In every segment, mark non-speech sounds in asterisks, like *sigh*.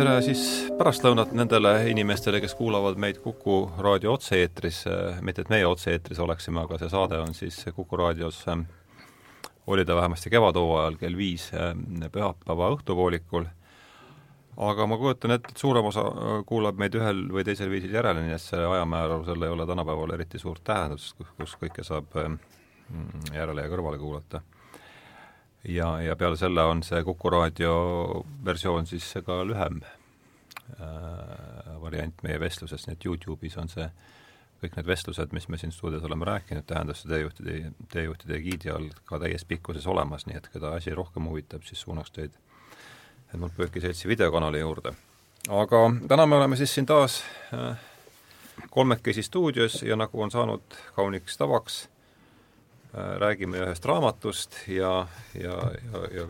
tere siis pärastlõunat nendele inimestele, kes kuulavad meid Kuku raadio otse-eetris, mitte et meie otse-eetris oleksime, aga see saade on siis Kuku raadios, oli ta vähemasti kevadhooajal kell viis pühapäeva õhtupoolikul, aga ma kujutan ette, et suurem osa kuulab meid ühel või teisel viisil järele, nii et see ajamäärusel ei ole tänapäeval eriti suurt tähendust, kus kõike saab järele ja kõrvale kuulata ja, ja peale selle on see Kuku raadio versioon siis ka lühem äh, variant meie vestlusest, nii et Youtube'is on see, kõik need vestlused, mis me siin stuudios oleme rääkinud, tähenduste teejuhtide, teejuhtide egiidi all ka täies pikkuses olemas, nii et keda asi rohkem huvitab, siis suunaks teid Edmund Pööki seltsi videokanali juurde. aga täna me oleme siis siin taas äh, kolmekesi stuudios ja nagu on saanud kauniks tavaks, räägime ühest raamatust ja, ja, ja, ja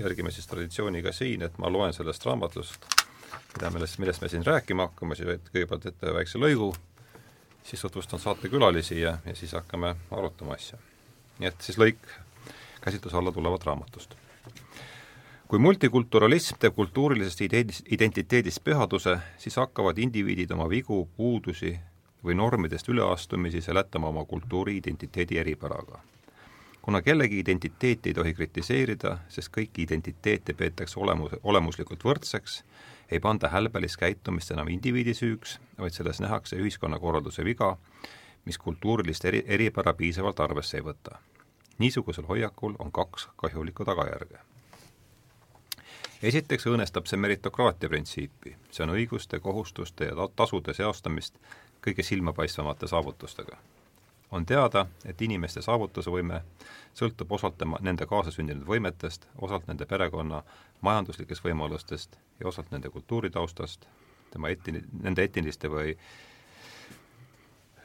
järgime siis traditsiooni ka siin, et ma loen sellest raamatust, mida, millest, millest me siin rääkima hakkame, siis kõigepealt ette väikse lõigu, siis tutvustan saatekülalisi ja, ja siis hakkame arutama asja. nii et siis lõik käsitluse alla tulevat raamatust. kui multikulturalism teeb kultuurilisest identiteedist pühaduse, siis hakkavad indiviidid oma vigu, puudusi või normidest üleastumisi seletama oma kultuuri identiteedi eripäraga. kuna kellegi identiteeti ei tohi kritiseerida, sest kõiki identiteete peetakse olemus, olemuslikult võrdseks, ei panda hälbelist käitumist enam indiviidi süüks, vaid selles nähakse ühiskonnakorralduse viga, mis kultuurilist eri, eripära piisavalt arvesse ei võta. niisugusel hoiakul on kaks kahjulikku tagajärge. esiteks õõnestab see meritokraatia printsiipi, see on õiguste, kohustuste ja tasude seostamist kõige silmapaistvamate saavutustega. on teada, et inimeste saavutusvõime sõltub osalt tema, nende kaasasündinud võimetest, osalt nende perekonna majanduslikest võimalustest ja osalt nende kultuuritaustast, tema etni-, nende etniliste või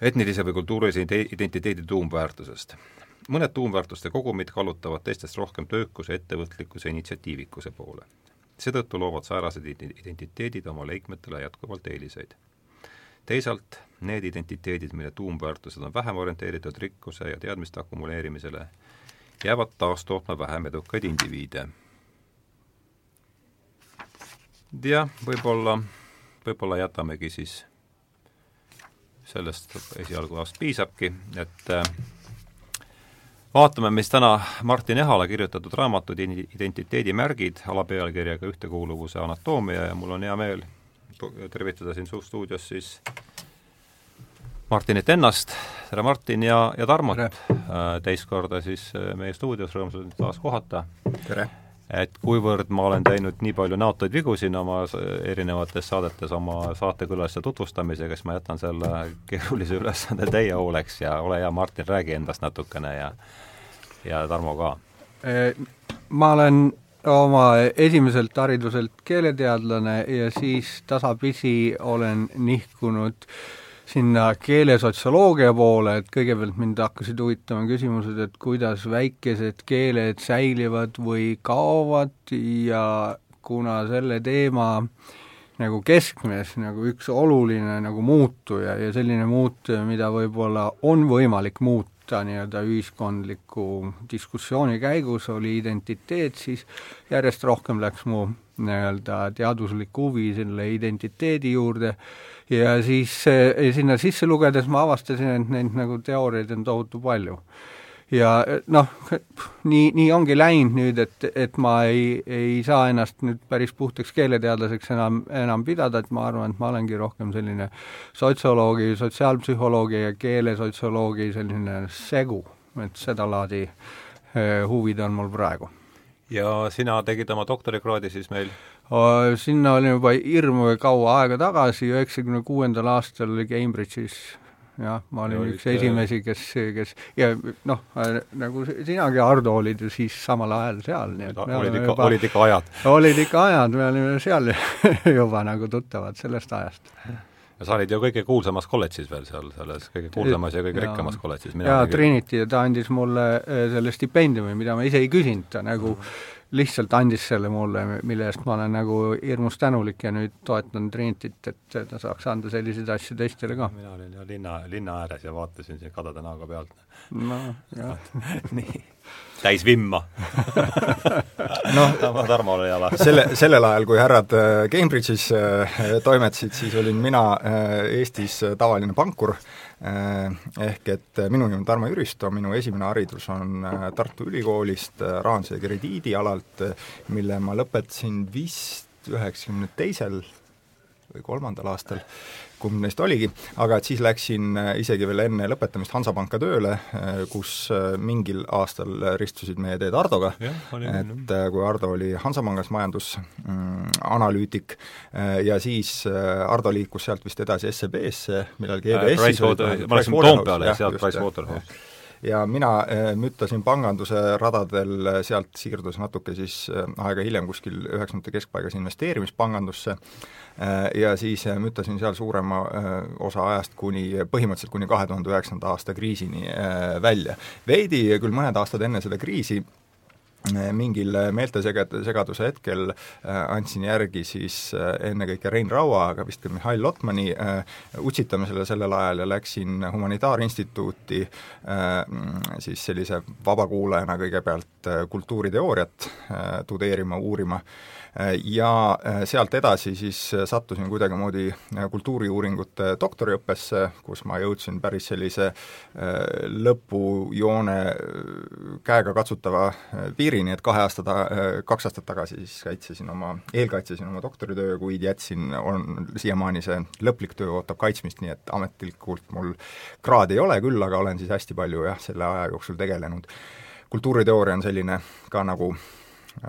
etnilise või kultuurilise identiteedi tuumväärtusest. mõned tuumväärtuste kogumid kallutavad teistest rohkem töökuse, ettevõtlikkuse, initsiatiivikuse poole. seetõttu loovad säärased identiteedid oma liikmetele jätkuvalt eeliseid teisalt need identiteedid, mille tuumväärtused on vähem orienteeritud rikkuse ja teadmiste akumuleerimisele, jäävad taas tootma vähem edukaid indiviide. jah, võib-olla, võib-olla jätamegi siis sellest esialgu vast piisabki, et äh, vaatame, mis täna Martin Ehala kirjutatud raamatud Identiteedimärgid alapealkirjaga Ühtekuuluvuse anatoomia ja mul on hea meel tervitada siin stuudios siis Martinit ennast, tere Martin ja, ja Tarmot. Äh, teist korda siis äh, meie stuudios, rõõmus taas kohata. et kuivõrd ma olen teinud nii palju näotuid vigu siin oma erinevates saadetes oma saatekülaliste tutvustamisega, siis ma jätan selle keerulise ülesande teie hooleks? Ja ole hea, Martin, räägi endast natukene ja ja Tarmo ka. Äh, ma olen oma esimeselt hariduselt keeleteadlane ja siis tasapisi olen nihkunud sinna keelesotsioloogia poole, et kõigepealt mind hakkasid huvitama küsimused, et kuidas väikesed keeled säilivad või kaovad ja kuna selle teema nagu keskmes nagu üks oluline nagu muutuja ja selline muutuja, mida võib-olla on võimalik muuta nii-öelda ühiskondliku diskussiooni käigus, oli identiteet, siis järjest rohkem läks mu nii-öelda teaduslik huvi selle identiteedi juurde ja siis ja sinna sisse lugedes ma avastasin, et neid nagu teooriaid on tohutu palju. Ja noh, nii, nii ongi läinud nüüd, et, et ma ei, ei saa ennast nüüd päris puhtaks keeleteadlaseks enam, enam pidada, et ma arvan, et ma olengi rohkem selline sotsioloogi, sotsiaalpsühholoogi ja keelesotsioloogi selline segu, et sedalaadi eh, huvid on mul praegu. Ja sina tegid oma doktorikraadi siis meil? Sinna olin juba hirmu kaua aega tagasi, üheksakümne kuuendal aastal Cambridge'is jah, ma olin ja üks esimesi, kes, kes ja noh, nagu sinagi, Ardo, olid ju siis samal ajal seal, nii et olid ikka, olid ikka ajad? olid ikka ajad, me olime seal *laughs* juba nagu tuttavad sellest ajast ja sa olid ju kõige kuulsamas kolledžis veel seal, selles kõige kuulsamas ja kõige ja, rikkamas kolledžis. jaa, Trinity ja ta andis mulle äh, selle stipendiumi, mida ma ise ei küsinud, ta nagu mm -hmm lihtsalt andis selle mulle, mille eest ma olen nagu hirmus tänulik ja nüüd toetan Trinitit, et ta saaks anda selliseid asju teistele ka. mina olin ju linna, linna ääres ja vaatasin siin kadeda näoga pealt. no jah *laughs* nii, täis vimma *laughs* noh, Tarmo oli jala. selle, sellel ajal, kui härrad äh, Cambridge'is äh, toimetasid, siis olin mina äh, Eestis tavaline pankur, ehk et minu nimi on Tarmo Jüristo, minu esimene haridus on Tartu Ülikoolist rahanduse ja krediidi alalt, mille ma lõpetasin vist üheksakümne teisel või kolmandal aastal, kumb neist oligi, aga et siis läksin äh, isegi veel enne lõpetamist Hansapanka tööle, äh, kus äh, mingil aastal ristusid meie teed Ardoga, et kui Ardo oli Hansapangas majandusanalüütik mm, ja siis Ardo liikus sealt vist edasi SEB-sse, millalgi EBS-is ma läksin Toompeale ja sealt Pricewaterhouse ja mina müttasin panganduse radadel, sealt siirdus natuke siis aega hiljem kuskil üheksakümnendate keskpaigas investeerimispangandusse ja siis müttasin seal suurema osa ajast kuni, põhimõtteliselt kuni kahe tuhande üheksanda aasta kriisini välja. veidi küll mõned aastad enne seda kriisi mingil meeltesegad-, segaduse hetkel andsin järgi siis ennekõike Rein Raua, aga vist ka Mihhail Lotmani utsitamisele sellel ajal ja läksin Humanitaarinstituuti siis sellise vabakuulajana kõigepealt kultuuriteooriat tudeerima, uurima ja äh, sealt edasi siis äh, sattusin kuidagimoodi äh, kultuuriuuringute doktoriõppesse, kus ma jõudsin päris sellise lõpujoone käegakatsutava piirini, et kahe aasta ta-, kaks aastat tagasi siis kaitsesin oma, eelkaitsesin oma doktoritöö, kuid jätsin, on siiamaani see lõplik töö ootab kaitsmist, nii et ametlikult mul kraadi ei ole küll, aga olen siis hästi palju jah, selle aja jooksul tegelenud. kultuuriteooria on selline ka nagu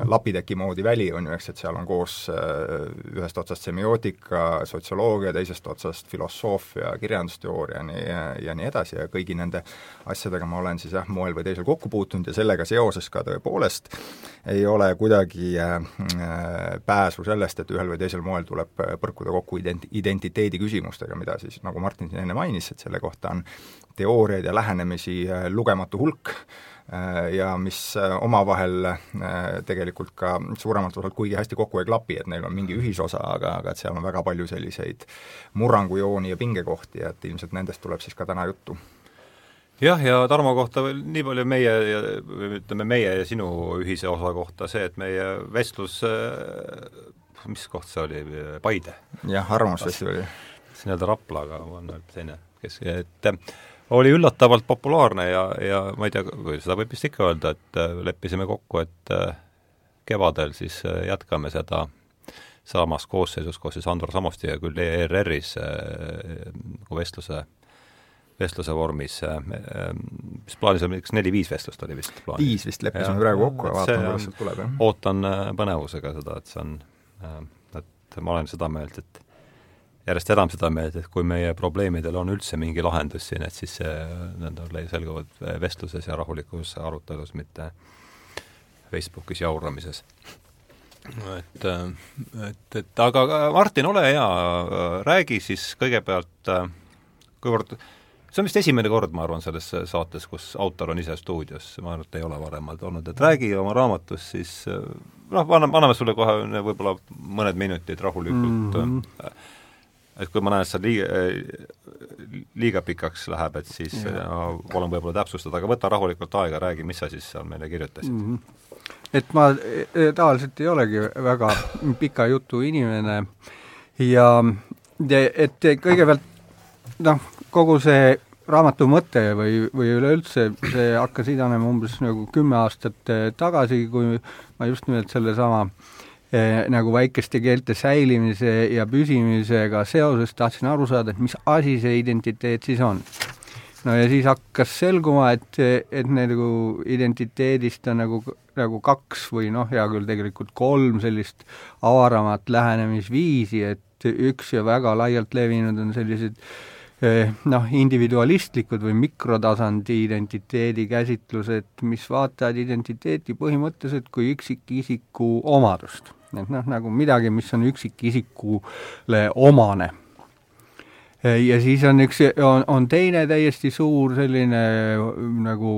lapiteki moodi väli on ju, eks, et seal on koos äh, ühest otsast semiootika, sotsioloogia, teisest otsast filosoofia, kirjandusteooria nii, ja, nii edasi ja kõigi nende asjadega ma olen siis jah, moel või teisel kokku puutunud ja sellega seoses ka tõepoolest ei ole kuidagi äh, pääsu sellest, et ühel või teisel moel tuleb põrkuda kokku ident-, identiteedi küsimustega, mida siis, nagu Martin siin enne mainis, et selle kohta on teooriaid ja lähenemisi äh, lugematu hulk, Äh, ja mis äh, omavahel äh, tegelikult ka suuremalt osalt kuigi hästi kokku ei klapi, et neil on mingi ühisosa, aga, aga et seal on väga palju selliseid murrangujooni ja pingekohti ja et ilmselt nendest tuleb siis ka täna juttu jah, ja Tarmo kohta veel nii palju meie ja ütleme, meie ja sinu ühise osa kohta see, et meie vestlus, mis koht see oli, Paide? jah, Arvamusfestival. see nii-öelda Raplaga on teine, kes, et oli üllatavalt populaarne ja, ja ma ei tea, seda võib vist ikka öelda, et äh, leppisime kokku, et äh, kevadel siis äh, jätkame seda samas koosseisus koos siis Andor Samostiga küll ERR-is nagu vestluse, vestluse vormis, mis plaanis oli, kas neli-viis vestlust oli vist plaanis? viis vist leppisime praegu kokku ja vaatame, kuidas sealt tuleb, jah. ootan põnevusega seda, et see on, et ma olen seda meelt, et järjest enam seda meelt, et kui meie probleemidel on üldse mingi lahendus siin, et siis see, need selguvad vestluses ja rahulikus arutelus, mitte Facebookis jauramises. et, et, et aga Martin, ole hea, räägi siis kõigepealt, kuivõrd see on vist esimene kord, ma arvan, selles saates, kus autor on ise stuudios, ma arvan, et ei ole varemalt olnud, et räägi oma raamatust siis noh, anname, anname sulle kohe võib-olla mõned minutid rahulikult mm -hmm et kui ma näen, et see liiga, liiga pikaks läheb, et siis no, palun võib-olla täpsustada, aga võta rahulikult aega, räägi, mis sa siis seal meile kirjutasid mm. -hmm. et ma e, tavaliselt ei olegi väga pika jutu inimene ja et kõigepealt noh, kogu see raamatu mõte või, või üleüldse see hakkas idanema umbes nagu kümme aastat tagasi, kui ma just nimelt sellesama äh, nagu väikeste keelte säilimise ja püsimisega seoses tahtsin aru saada, et mis asi see identiteet siis on. no ja siis hakkas selguma, et, et nagu identiteedist on nagu, nagu kaks või noh, hea küll, tegelikult kolm sellist avaramat lähenemisviisi, et üks ja väga laialt levinud on sellised eh, noh, individualistlikud või mikrotasandi identiteedi käsitlused, mis vaatavad identiteeti põhimõtteliselt kui üksikisiku omadust et noh, nagu midagi, mis on üksikisikule omane. ja siis on üks, on, on teine täiesti suur selline nagu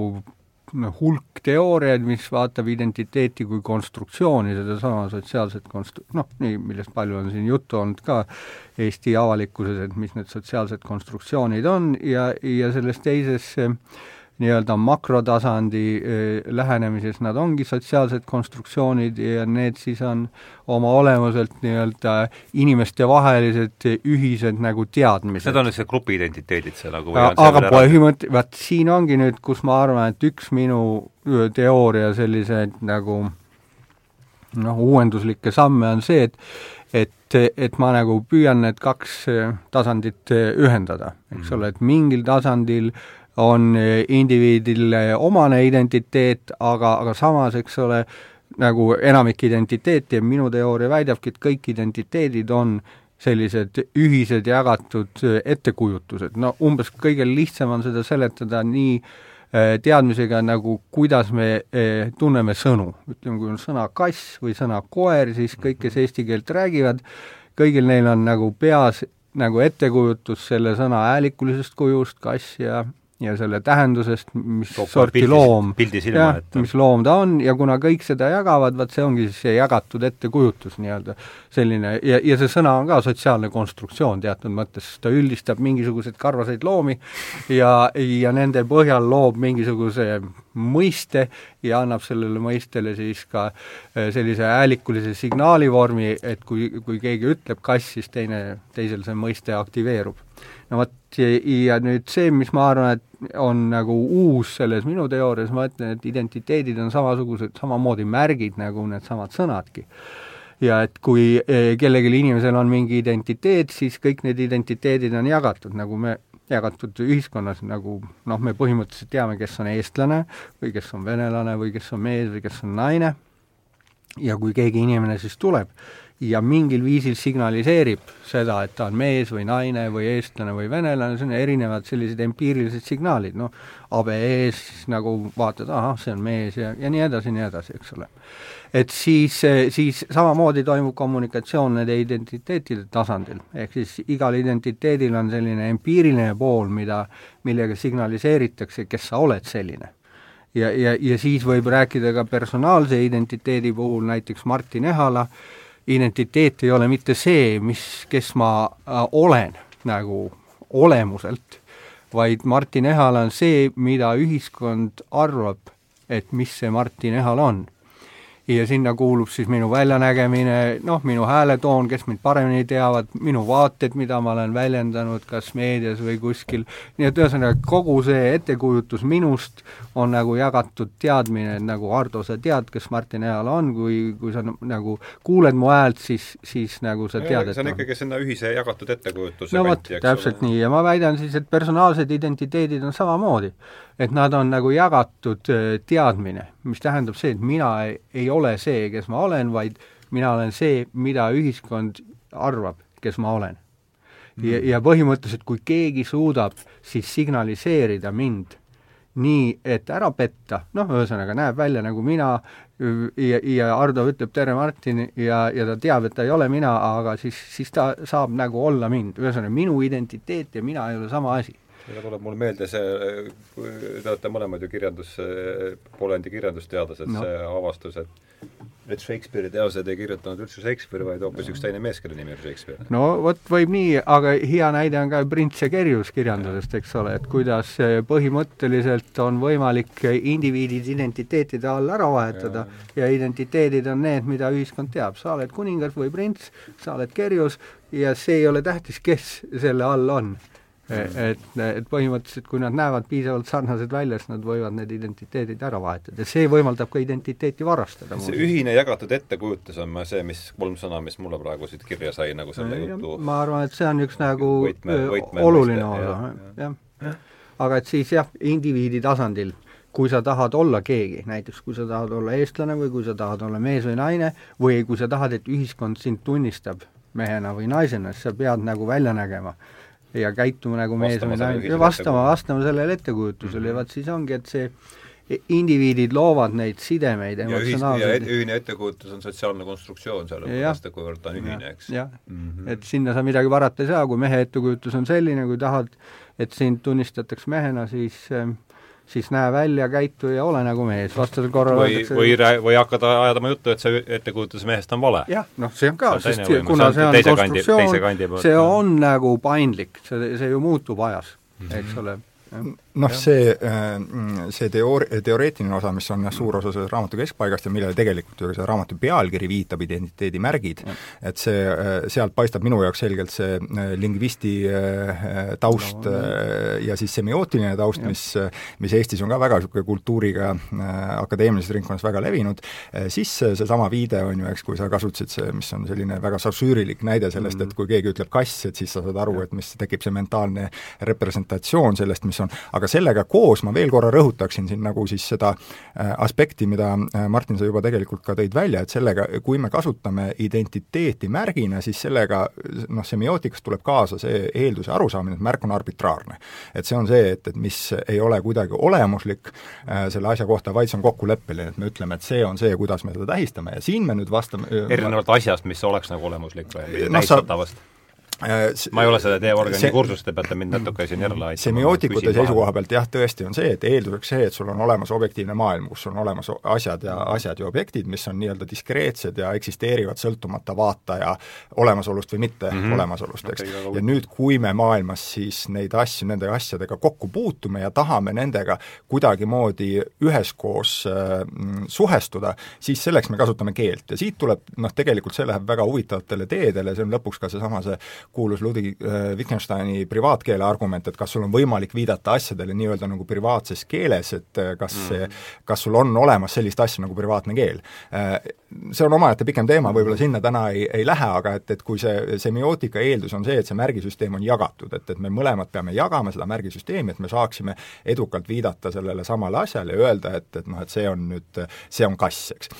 noh, hulk teooriaid, mis vaatab identiteeti kui konstruktsiooni, sedasama sotsiaalset konstru-, noh, nii, millest palju on siin juttu olnud ka Eesti avalikkuses, et mis need sotsiaalsed konstruktsioonid on ja, ja selles teises äh, nii-öelda makrotasandi lähenemises nad ongi sotsiaalsed konstruktsioonid ja need siis on oma olemuselt nii-öelda inimestevahelised ühised nagu teadmised. Need on lihtsalt grupiidentiteedid see nagu aga põhimõtte, vaat siin ongi nüüd, kus ma arvan, et üks minu teooria selliseid nagu noh, uuenduslikke samme on see, et et, et ma nagu püüan need kaks tasandit ühendada, eks mm -hmm. ole, et mingil tasandil äh, on indiviidile omane identiteet, aga, aga samas, eks ole, nagu enamik identiteeti ja minu teooria väidabki, et kõik identiteedid on sellised ühised jagatud ettekujutused, no umbes kõige lihtsam on seda seletada nii äh, teadmisega nagu kuidas me tunneme sõnu. ütleme, kui on sõna kass või sõna koer, siis kõik, kes eesti keelt räägivad, kõigil neil on nagu peas nagu ettekujutus selle sõna häälikulisest kujust, kass ja ja selle tähendusest, mis Toob sorti pildi, loom, jah, mis loom ta on ja kuna kõik seda jagavad, vaat see ongi siis see jagatud ettekujutus nii-öelda selline ja, ja see sõna on ka sotsiaalne konstruktsioon teatud mõttes, sest ta üldistab mingisuguseid karvaseid loomi ja, ja nende põhjal loob mingisuguse mõiste ja annab sellele mõistele siis ka äh, sellise häälikulise signaali vormi, et kui, kui keegi ütleb kass, siis teine, teisel see mõiste aktiveerub no vot, ja nüüd see, mis ma arvan, et on nagu uus selles minu teoorias, ma ütlen, et identiteedid on samasugused, samamoodi märgid nagu needsamad sõnadki. ja et kui e, kellelgi inimesel on mingi identiteet, siis kõik need identiteedid on jagatud, nagu me jagatud ühiskonnas, nagu noh, me põhimõtteliselt teame, kes on eestlane või kes on venelane või kes on mees või kes on naine, ja kui keegi inimene siis tuleb ja mingil viisil signaliseerib seda, et ta on mees või naine või eestlane või venelane, see on erinevad sellised empiirilised signaalid, noh, ABE-s nagu vaatad, ahah, see on mees ja, ja nii edasi, nii edasi, eks ole. et siis, siis samamoodi toimub kommunikatsioon nende identiteetide tasandil, ehk siis igal identiteedil on selline empiiriline pool, mida, millega signaliseeritakse, kes sa oled selline ja, ja, ja siis võib rääkida ka personaalse identiteedi puhul, näiteks Martin Ehala äh, identiteet ei ole mitte see, mis, kes ma äh, olen nagu olemuselt, vaid Martin Ehal on see, mida ühiskond arvab, et mis see Martin Ehal on ja sinna kuulub siis minu väljanägemine, noh, minu hääletoon, kes mind paremini teavad, minu vaated, mida ma olen väljendanud kas meedias või kuskil, nii et ühesõnaga, kogu see ettekujutus minust on nagu jagatud teadmine, et nagu Hardo, sa tead, kes Martin Ehala on, kui, kui sa nagu kuuled mu häält, siis, siis nagu sa tead, et see on. ikkagi sinna ühise jagatud ettekujutuse no vot, täpselt ole. nii, ja ma väidan siis, et personaalsed identiteedid on samamoodi et nad on nagu jagatud äh, teadmine, mis tähendab see, et mina ei, ei ole see, kes ma olen, vaid mina olen see, mida ühiskond arvab, kes ma olen. ja, mm. ja põhimõtteliselt, kui keegi suudab siis signaliseerida mind nii, et ära petta, noh, ühesõnaga näeb välja nagu mina ja, ja Ardo ütleb tere, Martin, ja, ja ta teab, et ta ei ole mina, aga siis, siis ta saab nagu olla mind, ühesõnaga minu identiteet ja mina ei ole sama asi ega tuleb mulle meelde see, te olete mõlemad ju kirjandus, Polandi kirjandusteadlased no., see avastus, et et Shakespeare'i teosed ei kirjutanud üldse Shakespeare, vaid hoopis üks teine mees, kelle nimi oli Shakespeare. no vot, võib nii, aga hea näide on ka Prints ja Kerjus kirjandusest, eks ole, et kuidas põhimõtteliselt on võimalik indiviidid identiteetide all ära vahetada ja, ja identiteedid on need, mida ühiskond teab, sa oled kuningas või prints, sa oled Kerjus ja see ei ole tähtis, kes selle all on et, et põhimõtteliselt kui nad näevad piisavalt sarnased välja, siis nad võivad need identiteedid ära vahetada see võimaldab ka identiteeti varastada. see ühine jagatud ettekujutus on see, mis, kolm sõna, mis mulle praegu siit kirja sai nagu selle jutu ma arvan, et see on üks nagu võtme, võtme oluline osa, jah ja. ja.. aga et siis jah, indiviidi tasandil kui sa tahad olla keegi, näiteks kui sa tahad olla eestlane või kui sa tahad olla mees või naine, või kui sa tahad, et ühiskond sind tunnistab mehena või naisena, siis sa pead nagu välja nägema ja käituma nagu mees või naine, vastama, vastama sellele ettekujutusele mm -hmm. ja vaat siis ongi, et see indiviidid loovad neid sidemeid emotsionaalseid ja ühine ettekujutus on sotsiaalne konstruktsioon sellepärast, kuivõrd ta on ühine, eks. jah mm -hmm., et sinna sa midagi parata ei saa, kui mehe ettekujutus on selline, kui tahad, et sind tunnistatakse mehena, siis siis näe välja, käitu ja ole nagu mees, vastasel korral või, või või hakata ajama juttu, et see ettekujutus mehest on vale. jah, noh, see on ka, sest kuna see on konstruktsioon, see on nagu paindlik, see, see ju muutub ajas, eks mhm. ole noh, see, äh, see teoor-, teoreetiline osa, mis on jah, suur osa sellest raamatu keskpaigast ja millele tegelikult ju see raamatu pealkiri viitab, identiteedimärgid, et see, äh, sealt paistab minu jaoks selgelt see äh, lingvisti taust no, ja siis semiootiline taust, mis, mis Eestis on ka väga niisugune kultuuriga akadeemilises ringkonnas väga levinud, siis seesama viide on ju, eks, kui sa kasutasid see, mis on selline väga sarsüürilik näide sellest, et mm. kui keegi ütleb kass, et siis sa saad aru, et mis, tekib see mentaalne representatsioon sellest, mis on, aga aga sellega koos ma veel korra rõhutaksin siin nagu siis seda äh, aspekti, mida äh, Martin, sa juba tegelikult ka tõid välja, et sellega, kui me kasutame identiteeti märgina, siis sellega noh, semiootikast tuleb kaasa see eelduse arusaamine, et märk on arbitraarne. et see on see, et, et mis ei ole kuidagi olemuslik äh, selle asja kohta, vaid see on kokkuleppeline, et me ütleme, et see on see, kuidas me seda tähistame ja siin me nüüd vastame erinevalt asjast, mis oleks nagu olemuslik või no, tähistatavast? Äh, ma ei ole selle teie organi kursus, te peate mind natuke siin jälle aitama. semiootikute seisukoha pealt jah, tõesti on see, et eelduseks see, et sul on olemas objektiivne maailm, kus on olemas asjad ja asjad ja objektid, mis on nii-öelda diskreetsed ja eksisteerivad sõltumata vaataja olemasolust või mitte mm -hmm. olemasolust, eks okay,. ja nüüd, kui me maailmas siis neid asju, nende asjadega kokku puutume ja tahame nendega kuidagimoodi üheskoos äh, suhestuda, siis selleks me kasutame keelt ja siit tuleb noh, tegelikult see läheb väga huvitavatele teedele, see on lõpuks ka seesama see kuulus Ludwig äh, Wittgensteini privaatkeele argument, et kas sul on võimalik viidata asjadele nii-öelda nagu privaatses keeles, et äh, kas mm. see, kas sul on olemas sellist asja nagu privaatne keel. Äh, see on omaette pikem teema, võib-olla sinna täna ei, ei lähe, aga et, et kui see semiootika eeldus on see, et see märgisüsteem on jagatud, et, et me mõlemad peame jagama seda märgisüsteemi, et me saaksime edukalt viidata sellele samale asjale ja öelda, et, et noh, et see on nüüd, see on kass, eks.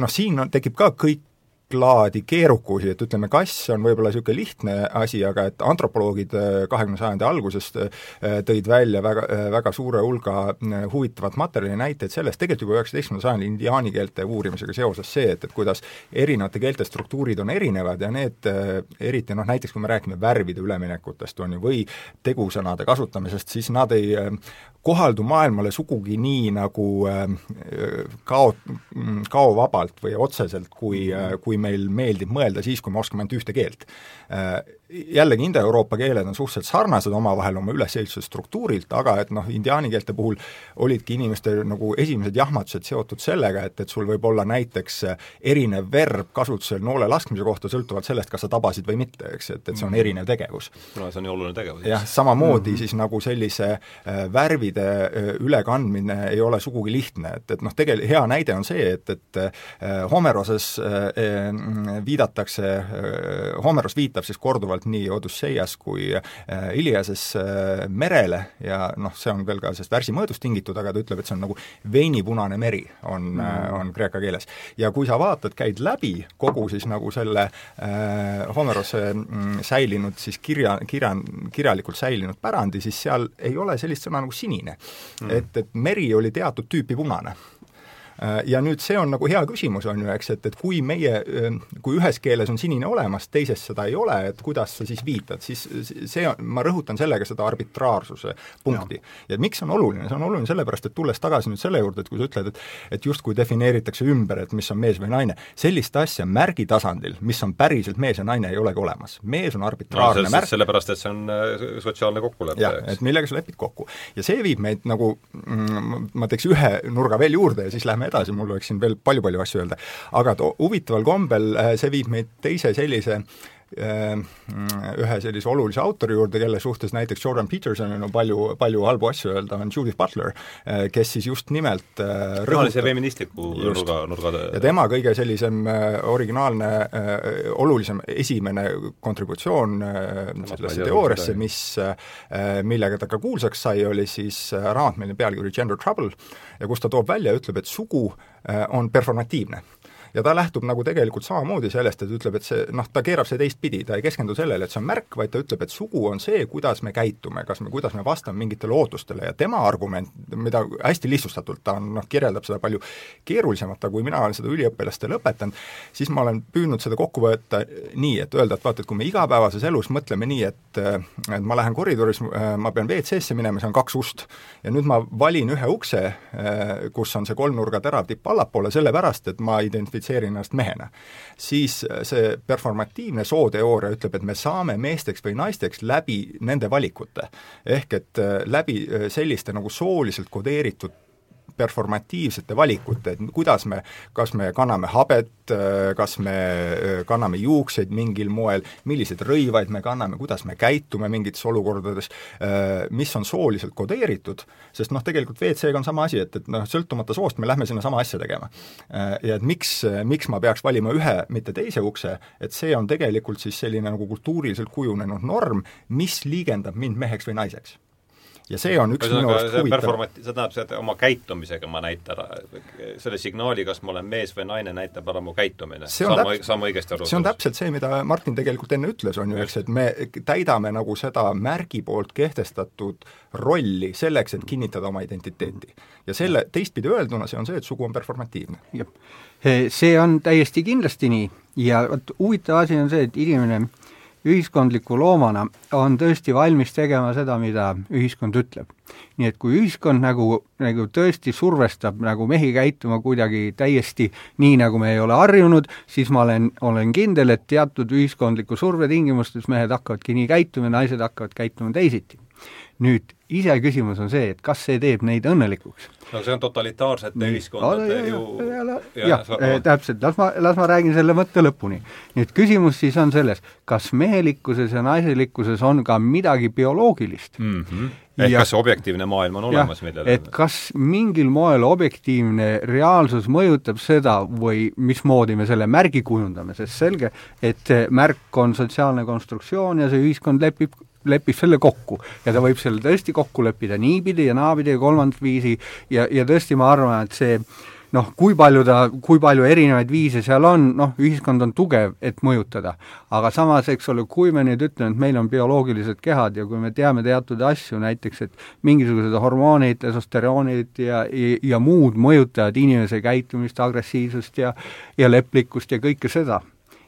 Noh, siin on, tekib ka kõik laadi keerukusi, et ütleme, kass on võib-olla niisugune lihtne asi, aga et antropoloogid äh, kahekümne sajandi algusest äh, tõid välja väga, äh, väga suure hulga huvitavat materjali, näiteid sellest, tegelikult juba üheksateistkümnenda sajandi indiaani keelte uurimisega seoses see, et, et kuidas erinevate keelte struktuurid on erinevad ja need eriti noh, näiteks kui me räägime värvide üleminekutest, on ju, või tegusõnade kasutamisest, siis nad ei kohaldu maailmale sugugi nii, nagu kao, kaovabalt või otseselt, kui, kui meil meeldib mõelda siis, kui me oskame ainult ühte keelt jällegi Indoeuroopa keeled on suhteliselt sarnased omavahel oma ülesehituse struktuurilt, aga et noh, indiaani keelte puhul olidki inimeste nagu esimesed jahmatused seotud sellega, et, et sul võib olla näiteks erinev verb kasutusel noole laskmise kohta, sõltuvalt sellest, kas sa tabasid või mitte, eks, et, et see on mhm. erinev tegevus. kuna see on nii oluline tegevus. jah, samamoodi mm -hmm. siis nagu sellise äh, värvide äh, ülekandmine ei ole sugugi lihtne, et, et noh, tegelikult hea näide on see, et, et Homeroses viidatakse, Homeros viitab siis korduvalt jõuavad nii Odusseias kui äh, Iliases äh, merele ja noh, see on veel ka sellest värsimõõdust tingitud, aga ta ütleb, et see on nagu veinipunane meri, on mm., on kreeka keeles. ja kui sa vaatad, käid läbi kogu siis nagu selle äh, Homerose mm, säilinud siis kirja, kirja, kirjalikult säilinud pärandi, siis seal ei ole sellist sõna nagu sinine mm.. et, et meri oli teatud tüüpi punane Äh, ja nüüd see on nagu hea küsimus, on ju, eks, et, et kui meie, äh, kui ühes keeles on sinine olemas, teises seda ei ole, et kuidas sa siis viitad, siis see on, ma rõhutan sellega seda arbitraarsuse punkti. ja miks see on oluline, see on oluline sellepärast, et tulles tagasi nüüd selle juurde, et kui sa ütled, et et justkui defineeritakse ümber, et mis on mees või naine, sellist asja märgi tasandil, mis on päriselt mees ja naine, ei olegi olemas. mees on arbitraarne no, märk sellepärast, et see on äh, sotsiaalne kokkulepe. jah, et millega sa lepid kokku. ja see viib meid nagu, mm, ma teeks ühe nurga veel juurde ja siis lähme edasi, mul oleks siin veel palju-palju asju öelda. aga huvitaval kombel äh, see viib meid teise sellise äh, ühe sellise olulise autori juurde, kelle suhtes näiteks Jordan Petersonil on palju, palju halbu asju öelda, on Judith Butler, äh, kes siis just nimelt rõhutab see feministliku nurga, nurga ja tema kõige sellisem originaalne, olulisem esimene kontributsioon sellesse teooriasse, mis, millega ta ka kuulsaks sai, oli siis raamat, mille pealkiri Gender Trouble, ja kus ta toob välja ja ütleb, et sugu on performatiivne ja ta lähtub nagu tegelikult samamoodi sellest, et ütleb, et see noh, ta keerab see teistpidi, ta ei keskendu sellele, et see on märk, vaid ta ütleb, et sugu on see, kuidas me käitume, kas me, kuidas me vastame mingitele ootustele. Ja tema argument, mida hästi lihtsustatult ta on, noh, kirjeldab seda palju keerulisemalt, aga kui mina olen seda üliõpilastele õpetanud, siis ma olen püüdnud seda kokku võtta nii, et öelda, et vaata, et kui me igapäevases elus mõtleme nii, et et ma lähen koridoris, ma pean WC-sse minema, seal on kaks ust, ja nüüd ma valin ühe ukse, kus on see kolmnurga terav tipp allapoole, sellepärast et ma identifitseerin ennast mehena. siis see performatiivne sooteooria ütleb, et me saame meesteks või naisteks läbi nende valikute. ehk et läbi selliste nagu sooliselt kodeeritud performatiivsete valikute, et kuidas me, kas me kanname habet, kas me kanname juukseid mingil moel, milliseid rõivaid me kanname, kuidas me käitume mingites olukordades, mis on sooliselt kodeeritud, sest noh, tegelikult WC-ga on sama asi, et, et noh, sõltumata soost me lähme sinna sama asja tegema. Ja et miks, miks ma peaks valima ühe, mitte teise ukse, et see on tegelikult siis selline nagu kultuuriliselt kujunenud norm, mis liigendab mind meheks või naiseks ja see on üks minu arust huvitav see tähendab seda, et oma käitumisega ma näitan ära, selle signaali, kas ma olen mees või naine, näitab ära mu käitumine. saan ma õigesti aru? see on täpselt see, mida Martin tegelikult enne ütles, on ju, eks, et me täidame nagu seda märgi poolt kehtestatud rolli selleks, et kinnitada oma identiteeti. ja selle, teistpidi öelduna, see on see, et sugu on performatiivne. jah, see on täiesti kindlasti nii ja vot huvitav asi on see, et inimene ühiskondliku loomana on tõesti valmis tegema seda, mida ühiskond ütleb. nii et kui ühiskond nagu, nagu tõesti survestab nagu mehi käituma kuidagi täiesti nii, nagu me ei ole harjunud, siis ma olen, olen kindel, et teatud ühiskondliku surve tingimustes mehed hakkavadki nii käituma ja naised hakkavad käituma teisiti. nüüd iseküsimus on see, et kas see teeb neid õnnelikuks no see on totalitaarsete ühiskondade ju jah, täpselt, las ma, las ma räägin selle mõtte lõpuni. nüüd küsimus siis on selles, kas mehelikkuses ja naiselikkuses on ka midagi bioloogilist mm? -hmm. ehk ja, kas objektiivne maailm on olemas, millele et kas mingil moel objektiivne reaalsus mõjutab seda või mismoodi me selle märgi kujundame, sest selge, et märk on sotsiaalne konstruktsioon ja see ühiskond lepib lepib selle kokku. Ja ta võib selle tõesti kokku leppida niipidi ja naapidi ja kolmandat viisi. Ja, ja tõesti ma arvan, et see noh, kui palju ta, kui palju erinevaid viise seal on, noh, ühiskond on tugev, et mõjutada. aga samas, eks ole, kui me nüüd ütleme, et meil on bioloogilised kehad ja kui me teame teatud asju, näiteks et mingisugused hormoonid, testosteroonid ja, ja, ja muud mõjutavad inimese käitumist, agressiivsust ja ja leplikkust ja kõike seda,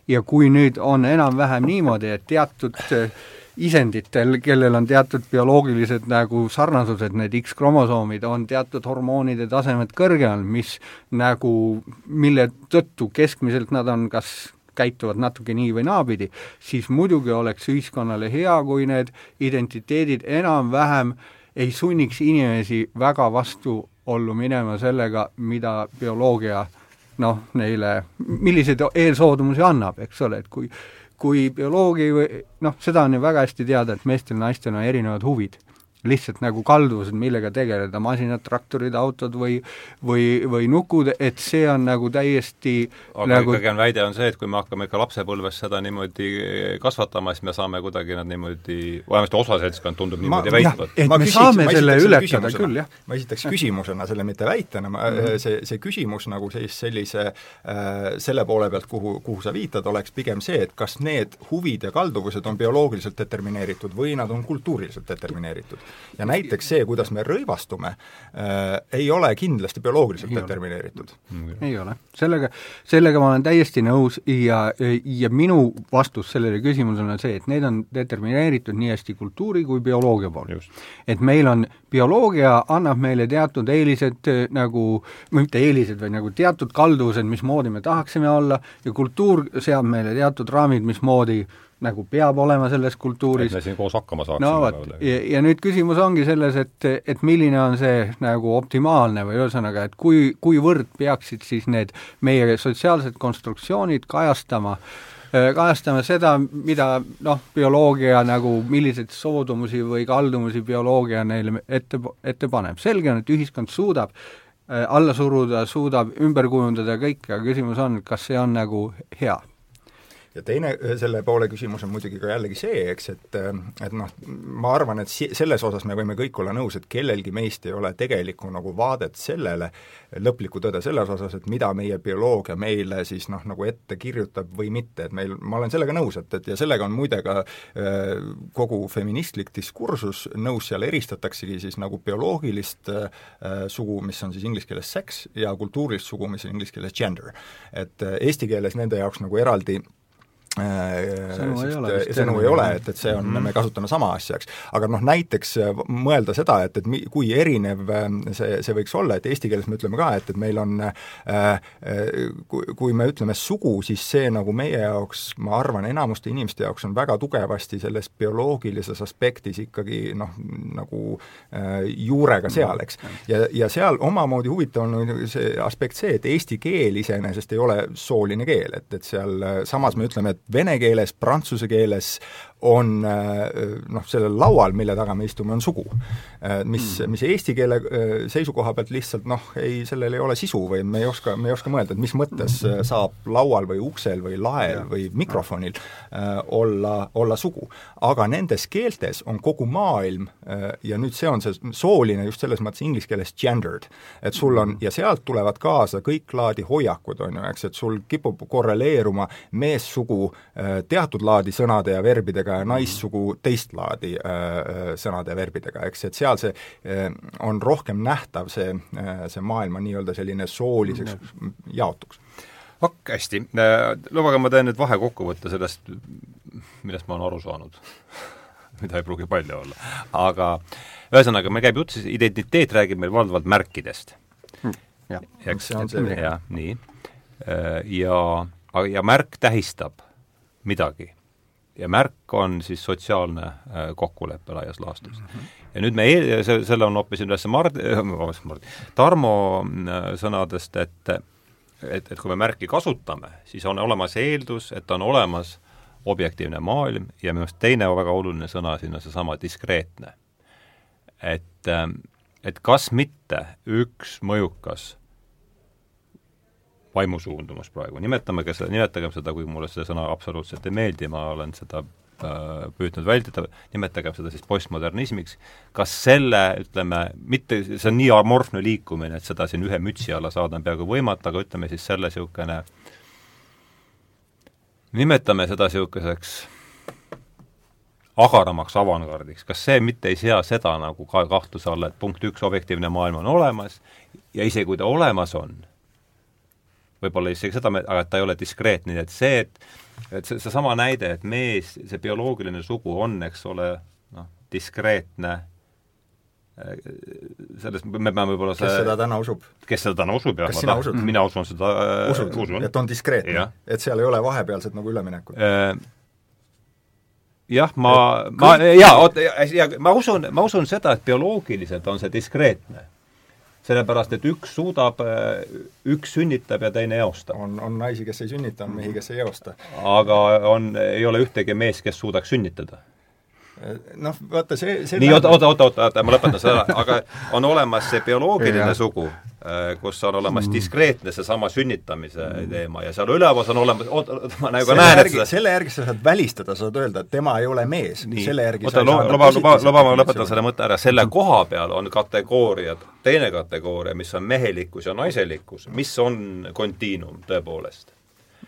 ja kui nüüd on enam-vähem niimoodi, et teatud isenditel, kellel on teatud bioloogilised nagu sarnasused, need X-kromosoomid, on teatud hormoonide tasemed kõrgemal, mis nagu, mille tõttu keskmiselt nad on kas käituvad natuke nii või naapidi, siis muidugi oleks ühiskonnale hea, kui need identiteedid enam-vähem ei sunniks inimesi väga vastuollu minema sellega, mida bioloogia noh, neile, milliseid eelsoodumusi annab, eks ole, et kui kui bioloogi või noh, seda on ju väga hästi teada, et meestel-naistel on erinevad huvid lihtsalt nagu kalduvused, millega tegeleda, masinad, traktorid, autod või või, või nukud, et see on nagu täiesti aga nagu... ikkagi on väide on see, et kui me hakkame ikka lapsepõlves seda niimoodi kasvatama, siis me saame kuidagi nad niimoodi, vähemasti osa seltskond tundub niimoodi väitvat. et ma me küsiks, saame selle ületada küll, jah. ma esitaks küsimusena selle, mitte väitena, ma mm, -hmm. see, see küsimus nagu siis sellise äh, selle poole pealt, kuhu, kuhu sa viitad, oleks pigem see, et kas need huvid ja kalduvused on bioloogiliselt determineeritud või nad on kultuuriliselt determineeritud ja näiteks see, kuidas me rõivastume äh,, ei ole kindlasti bioloogiliselt ei determineeritud. ei ole. sellega, sellega ma olen täiesti nõus ja, ja minu vastus sellele küsimusele on see, et need on determineeritud nii hästi kultuuri kui bioloogia poolt. et meil on, bioloogia annab meile teatud eelised äh, nagu, või mitte eelised, vaid nagu teatud kalduvused, mismoodi me tahaksime olla, ja kultuur seab meile teatud raamid, mismoodi nagu peab olema selles kultuuris. et me siin koos hakkama saaksime. no vot, ja, ja nüüd küsimus ongi selles, et, et milline on see nagu optimaalne või ühesõnaga, et kui, kuivõrd peaksid siis need meie sotsiaalsed konstruktsioonid kajastama äh, kajastame seda, mida noh, bioloogia nagu, milliseid soodumusi või kaldumusi bioloogia neile ette, ette paneb. selge on, et ühiskond suudab äh, alla suruda, suudab ümber kujundada kõike, aga küsimus on, kas see on nagu hea ja teine selle poole küsimus on muidugi ka jällegi see, eks, et et noh, ma arvan, et si-, selles osas me võime kõik olla nõus, et kellelgi meist ei ole tegelikku nagu vaadet sellele, lõplikku tõde selles osas, et mida meie bioloogia meile siis noh, nagu ette kirjutab või mitte, et meil, ma olen sellega nõus, et, et ja sellega on muide ka äh, kogu feministlik diskursus nõus, seal eristataksegi siis nagu bioloogilist äh, sugu, mis on siis inglise keeles sex, ja kultuurilist sugu, mis on inglise keeles gender. et äh, eesti keeles nende jaoks nagu eraldi Äh, sõnu ei ole, sõnu ei ole, et, et see on mm, -hmm. me kasutame sama asja, eks. aga noh, näiteks äh, mõelda seda, et, et mi-, kui erinev äh, see, see võiks olla, et eesti keeles me ütleme ka, et, et meil on äh, kui, kui me ütleme sugu, siis see nagu meie jaoks, ma arvan, enamuste inimeste jaoks on väga tugevasti selles bioloogilises aspektis ikkagi noh, nagu äh, juurega seal, eks. ja, ja seal omamoodi huvitav on see aspekt see, et eesti keel iseenesest ei ole sooline keel, et, et seal samas me ütleme, et vene keeles, prantsuse keeles on äh, noh, sellel laual, mille taga me istume, on sugu. Äh, mis, hmm. mis eesti keele äh, seisukoha pealt lihtsalt noh, ei, sellel ei ole sisu või me ei oska, me ei oska mõelda, et mis mõttes saab laual või uksel või lael või mikrofonil olla, olla sugu. aga nendes keeltes on kogu maailm ja nüüd see on see sooline just selles mõttes inglise keeles gendered, et sul on, ja sealt tulevad kaasa kõik laadi hoiakud, on ju, eks, et sul kipub korreleeruma meessugu teatud laadi sõnade ja verbidega, naissugu teist laadi äh, äh, sõnade ja verbidega, eks, et seal see äh, on rohkem nähtav, see, see maailma nii-öelda selline sooliseks jaotuks ok, hästi, lubage, ma teen nüüd vahekokkuvõtte sellest, millest ma olen aru saanud *laughs* mida ei pruugi palju olla. aga ühesõnaga, meil käib jutt siis, identiteet räägib meil valdavalt märkidest hm,. on see. jah, nii. Ja, ja märk tähistab midagi ja märk on siis sotsiaalne äh, kokkulepe laias laastus mm. -hmm. ja nüüd me, see, selle on hoopis üles Mard-, vabandust, Mard-, Tarmo äh, sõnadest, et et, et kui me märki kasutame, siis on olemas eeldus, et on olemas objektiivne maailm ja minu arust teine väga oluline sõna siin on seesama diskreetne. et, äh, et kas mitte üks mõjukas vaimusuundumus praegu, nimetamegi seda, nimetagem seda, kui mulle see sõna absoluutselt ei meeldi, ma olen seda äh, püüdnud vältida, nimetagem seda siis postmodernismiks, kas selle, ütleme, mitte, see on nii amorfne liikumine, et seda siin ühe mütsi alla saada on peaaegu võimatu, aga ütleme siis selle niisugune, nimetame seda niisuguseks agaramaks avangardiks, kas see mitte ei sea seda nagu ka kahtluse alla, et punkt üks, objektiivne maailm on olemas ja isegi kui ta olemas on, võib-olla isegi seda, aga ta ei ole diskreetne, nii et see, et et see, seesama näide, et mees, see bioloogiline sugu on, eks ole, noh, diskreetne, äh, selles me peame võib-olla see kes seda täna usub? kes seda täna usub, jah, kas sina usud? mina usun seda äh, usud, usun. et on diskreetne? et seal ei ole vahepealset nagu üleminekut äh,? jah, ma, ma, jaa, oota, ja ma usun, ma usun seda, et bioloogiliselt on see diskreetne sellepärast et üks suudab, üks sünnitab ja teine eostab. on, on naisi, kes ei sünnita, on mehi, kes ei eosta. aga on, ei ole ühtegi meest, kes suudaks sünnitada noh, vaata see, see nii, oota, oota, oota, oota, ma lõpetan selle ära, aga *laughs* on olemas see bioloogiline sugu, äh, kus on olemas mm. diskreetne seesama sünnitamise mm. teema ja seal üleval on olemas, oota, ma nagu näen, et seda selle järgi sa saad välistada, sa saad öelda, et tema ei ole mees, selle järgi oota, luba, luba, luba, ma lõpetan selle mõtte ära, selle koha peal on kategooriad, teine kategooria, mis on mehelikkus ja naiselikkus, mis on kontiinum tõepoolest.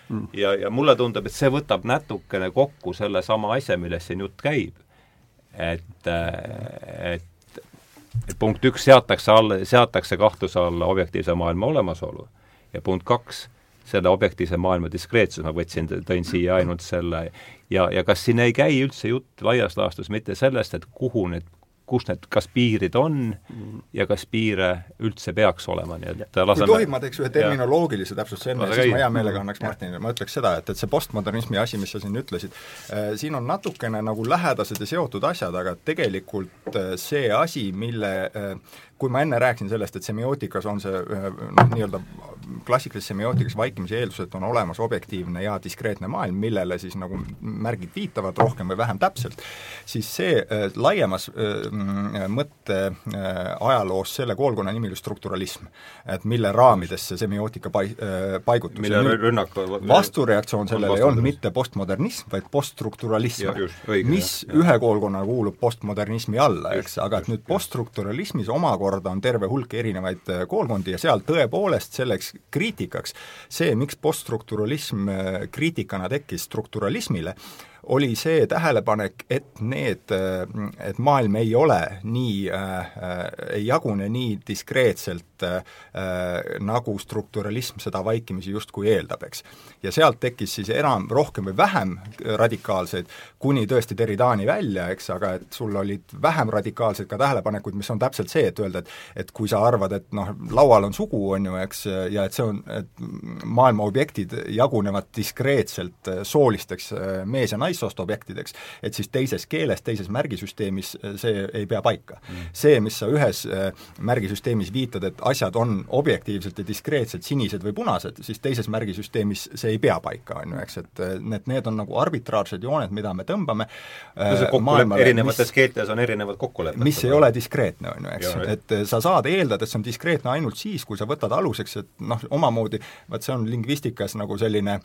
Mm. ja, ja mulle tundub, et see võtab natukene kokku sellesama asja, millest siin jutt käib et, et et punkt üks, seatakse alla, seatakse kahtluse alla objektiivse maailma olemasolu. Ja punkt kaks, selle objektiivse maailma diskreetsus, ma võtsin, tõin siia ainult selle. Ja, ja kas siin ei käi üldse jutt laias laastus mitte sellest, et kuhu need kus need, kas piirid on ja kas piire üldse peaks olema, nii et laseme kui tohib, ma teeks ühe terminoloogilise täpsustuse enne, siis ma hea meelega annaks Martinile, ma ütleks seda, et, et see postmodernismi asi, mis sa siin ütlesid äh,, siin on natukene nagu lähedased ja seotud asjad, aga tegelikult äh, see asi, mille äh, kui ma enne rääkisin sellest, et semiootikas on see noh, nii-öelda klassikalises semiootikas vaikimise eeldused on olemas objektiivne ja diskreetne maailm, millele siis nagu märgid viitavad rohkem või vähem täpselt, siis see äh, laiemas äh, mõtte äh, ajaloos selle koolkonna nimi oli strukturalism. et mille raamidesse semiootika pai- äh,, paigutus. mille rünnak vastureaktsioon sellele ei olnud mitte postmodernism, vaid poststrukturalism, mis jah. ühe koolkonnana kuulub postmodernismi alla, eks, aga et nüüd poststrukturalismis omakorda on terve hulk erinevaid äh, koolkondi ja seal tõepoolest selleks kriitikaks, see, miks poststrukturalism äh, kriitikana tekkis strukturalismile, oli see tähelepanek, et need, et maailm ei ole nii äh,, ei jagune nii diskreetselt äh, nagu strukturalism seda vaikimisi justkui eeldab, eks. ja sealt tekkis siis enam, rohkem või vähem radikaalseid, kuni tõesti Derridani välja, eks, aga et sul olid vähem radikaalseid ka tähelepanekuid, mis on täpselt see, et öelda, et et kui sa arvad, et noh, laual on sugu, on ju, eks, ja et see on, et maailma objektid jagunevad diskreetselt soolisteks mees- ja nais-, naissoost objektideks, et siis teises keeles, teises märgisüsteemis äh, see ei pea paika mm.. see, mis sa ühes äh, märgisüsteemis viitad, et asjad on objektiivselt ja diskreetselt sinised või punased, siis teises märgisüsteemis see ei pea paika, on ju, eks, et äh, need, need on nagu arbitraarsed jooned, mida me tõmbame no kokkulepe, erinevates mis, keeltes on erinevad kokkulepped. mis ei ole diskreetne, on ju, eks, et sa saad eeldada, et see on diskreetne ainult siis, kui sa võtad aluseks, et noh, omamoodi, vaat see on lingvistikas nagu selline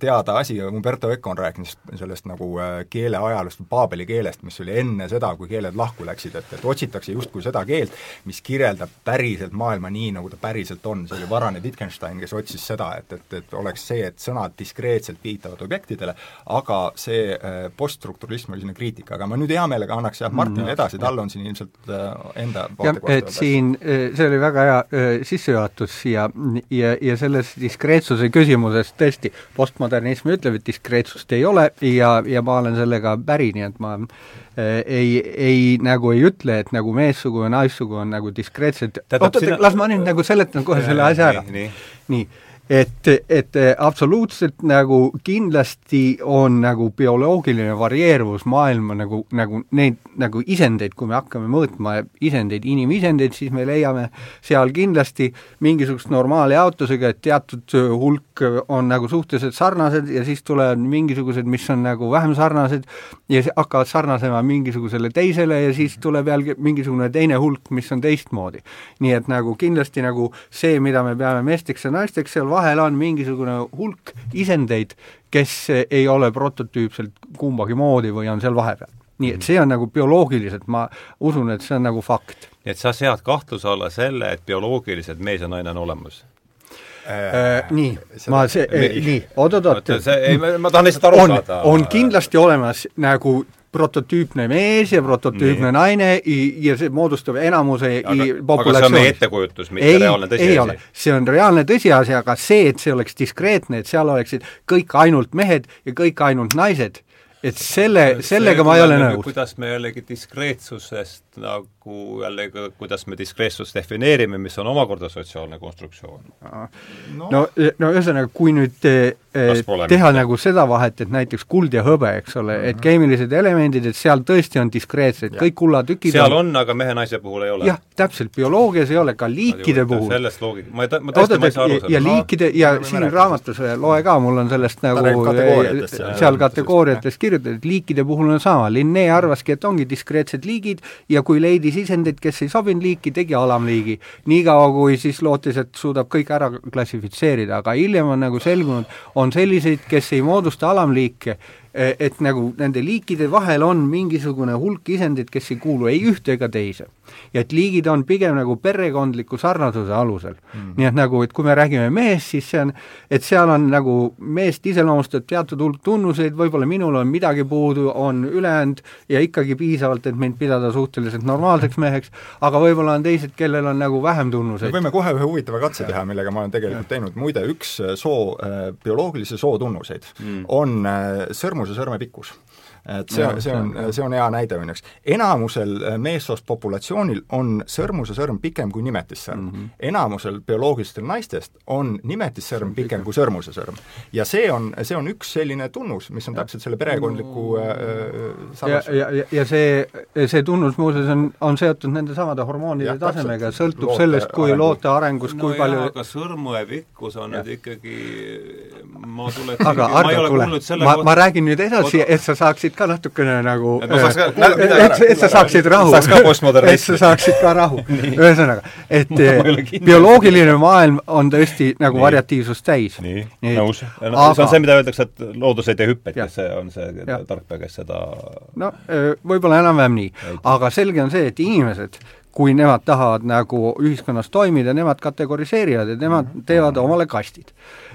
teada asi, Umberto Eco on rääkinud sellest sellest nagu äh, keele ajaloost, Paabeli keelest, mis oli enne seda, kui keeled lahku läksid, et, et otsitakse justkui seda keelt, mis kirjeldab päriselt maailma nii, nagu ta päriselt on, see oli varane Wittgenstein, kes otsis seda, et, et, et oleks see, et sõnad diskreetselt viitavad objektidele, aga see äh, poststrukturalism oli selline kriitika, aga ma nüüd hea meelega annaks jah, Martinile mm, edasi, tal on siin ilmselt äh, enda jah, et siin, see oli väga hea sissejuhatus siia ja, ja selles diskreetsuse küsimuses tõesti, postmodernism ütleb, et diskreetsust ei ole ja ja, ja ma olen sellega päri, nii et ma äh, ei, ei nagu ei ütle, et nagu meessugu ja naissugu on nagu diskreetsed, oot-oot, las ma nüüd nagu seletan kohe selle asja ära. nii, nii et, et absoluutselt nagu kindlasti on nagu bioloogiline varieeruvus maailma nagu, nagu neid nagu isendeid, kui me hakkame mõõtma isendeid, inimisendeid, siis me leiame seal kindlasti mingisugust normaaljaotusega, et teatud hulk on nagu suhteliselt sarnased ja siis tulevad mingisugused, mis on nagu vähem sarnased ja hakkavad sarnasema mingisugusele teisele ja siis tuleb jällegi mingisugune teine hulk, mis on teistmoodi. nii et nagu kindlasti nagu see, mida me peame meesteks ja naisteks, seal vahel on mingisugune hulk isendeid, kes ei ole prototüüpselt kumbagi moodi või on seal vahepeal. nii et see on nagu bioloogiliselt, ma usun, et see on nagu fakt. nii et sa sead kahtluse alla selle, et bioloogiliselt mees ja naine on olemas? Äh, nii, ma see, nii, oot-oot-oot. ei, ma tahan lihtsalt aru on, saada. on kindlasti olemas nagu prototüüpne mees ja prototüüpne nee. naine ja see moodustab enamuse populatsioonist. aga see on meie ettekujutus, mitte ei, reaalne tõsiasi? see on reaalne tõsiasi, aga see, et see oleks diskreetne, et seal oleksid kõik ainult mehed ja kõik ainult naised, et selle, sellega ma ei ole nõus. kuidas me jällegi diskreetsusest nagu jällegi, kuidas me diskreetsust defineerime, mis on omakorda sotsiaalne konstruktsioon no.. no, no ühesõnaga, kui nüüd eh, teha nagu seda vahet, et näiteks kuld ja hõbe, eks ole mm, -hmm. et mhm. keemilised elemendid, et seal tõesti on diskreetsed, kõik kullatükid seal on, on, aga mehe-naise puhul ei ole? jah, täpselt, bioloogias ei ole, ka liikide puhul. sellest loogika, ma ei, ma tõesti, ma ei saa aru sellest. ja liikide, ja siin raamatus loe ka, mul on sellest nagu seal kategooriates kirjutatud, liikide puhul on sama, Linné arvaski, et ongi diskreetsed liigid ja kui leidis isendeid, kes ei sobinud liiki, tegi alamliigi. niikaua, kui siis lootis, et suudab kõik ära klassifitseerida, aga hiljem on nagu selgunud, on selliseid, kes ei moodusta alamliike et nagu nende liikide vahel on mingisugune hulk isendeid, kes ei kuulu ei ühte ega teise. ja et liigid on pigem nagu perekondliku sarnasuse alusel mm.. nii et nagu, et kui me räägime mehest, siis see on, et seal on nagu meest iseloomustab teatud hulk tunnuseid, võib-olla minul on midagi puudu, on ülejäänud ja ikkagi piisavalt, et mind pidada suhteliselt normaalseks meheks, aga võib-olla on teised, kellel on nagu vähem tunnuseid. me võime kohe ühe huvitava katse teha, millega ma olen tegelikult teinud, muide üks soo, äh, bioloogilise soo tunnuseid mm. on äh, sõrm sõrmuse sõrme pikkus. Et see, see on, see on hea näide minu jaoks. enamusel äh, meessoost populatsioonil on sõrmuse sõrm pikem kui nimetissõrm mm. -hmm. enamusel bioloogilistel naistest on nimetissõrm pikem kui sõrmuse sõrm. ja see on, see on üks selline tunnus, mis on ja. täpselt selle perekondliku äh, äh ja, ja, ja, ja see, see tunnus muuseas on, on seotud nende samade hormoonide ja, tasemega, sõltub sellest, kui loote arengus no, kui jah, palju aga sõrmue pikkus on nüüd ikkagi ma tuletan aga Ardo, kuule, ma, ma räägin nüüd edasi, et sa saaksid ka natukene nagu et, no, ka, et, et, et sa saaksid rahu. et sa saaksid ka rahu. *laughs* ühesõnaga, et bioloogiline maailm on tõesti nagu variatiivsust täis. nii, nõus. No, aga... see on see, mida öeldakse, et loodus ei tee hüppeid, kes see on see tarkpea, kes seda no võib-olla enam-vähem nii. aga selge on see, et inimesed kui nemad tahavad nagu ühiskonnas toimida, nemad kategoriseerivad ja nemad mhm. teevad omale kastid.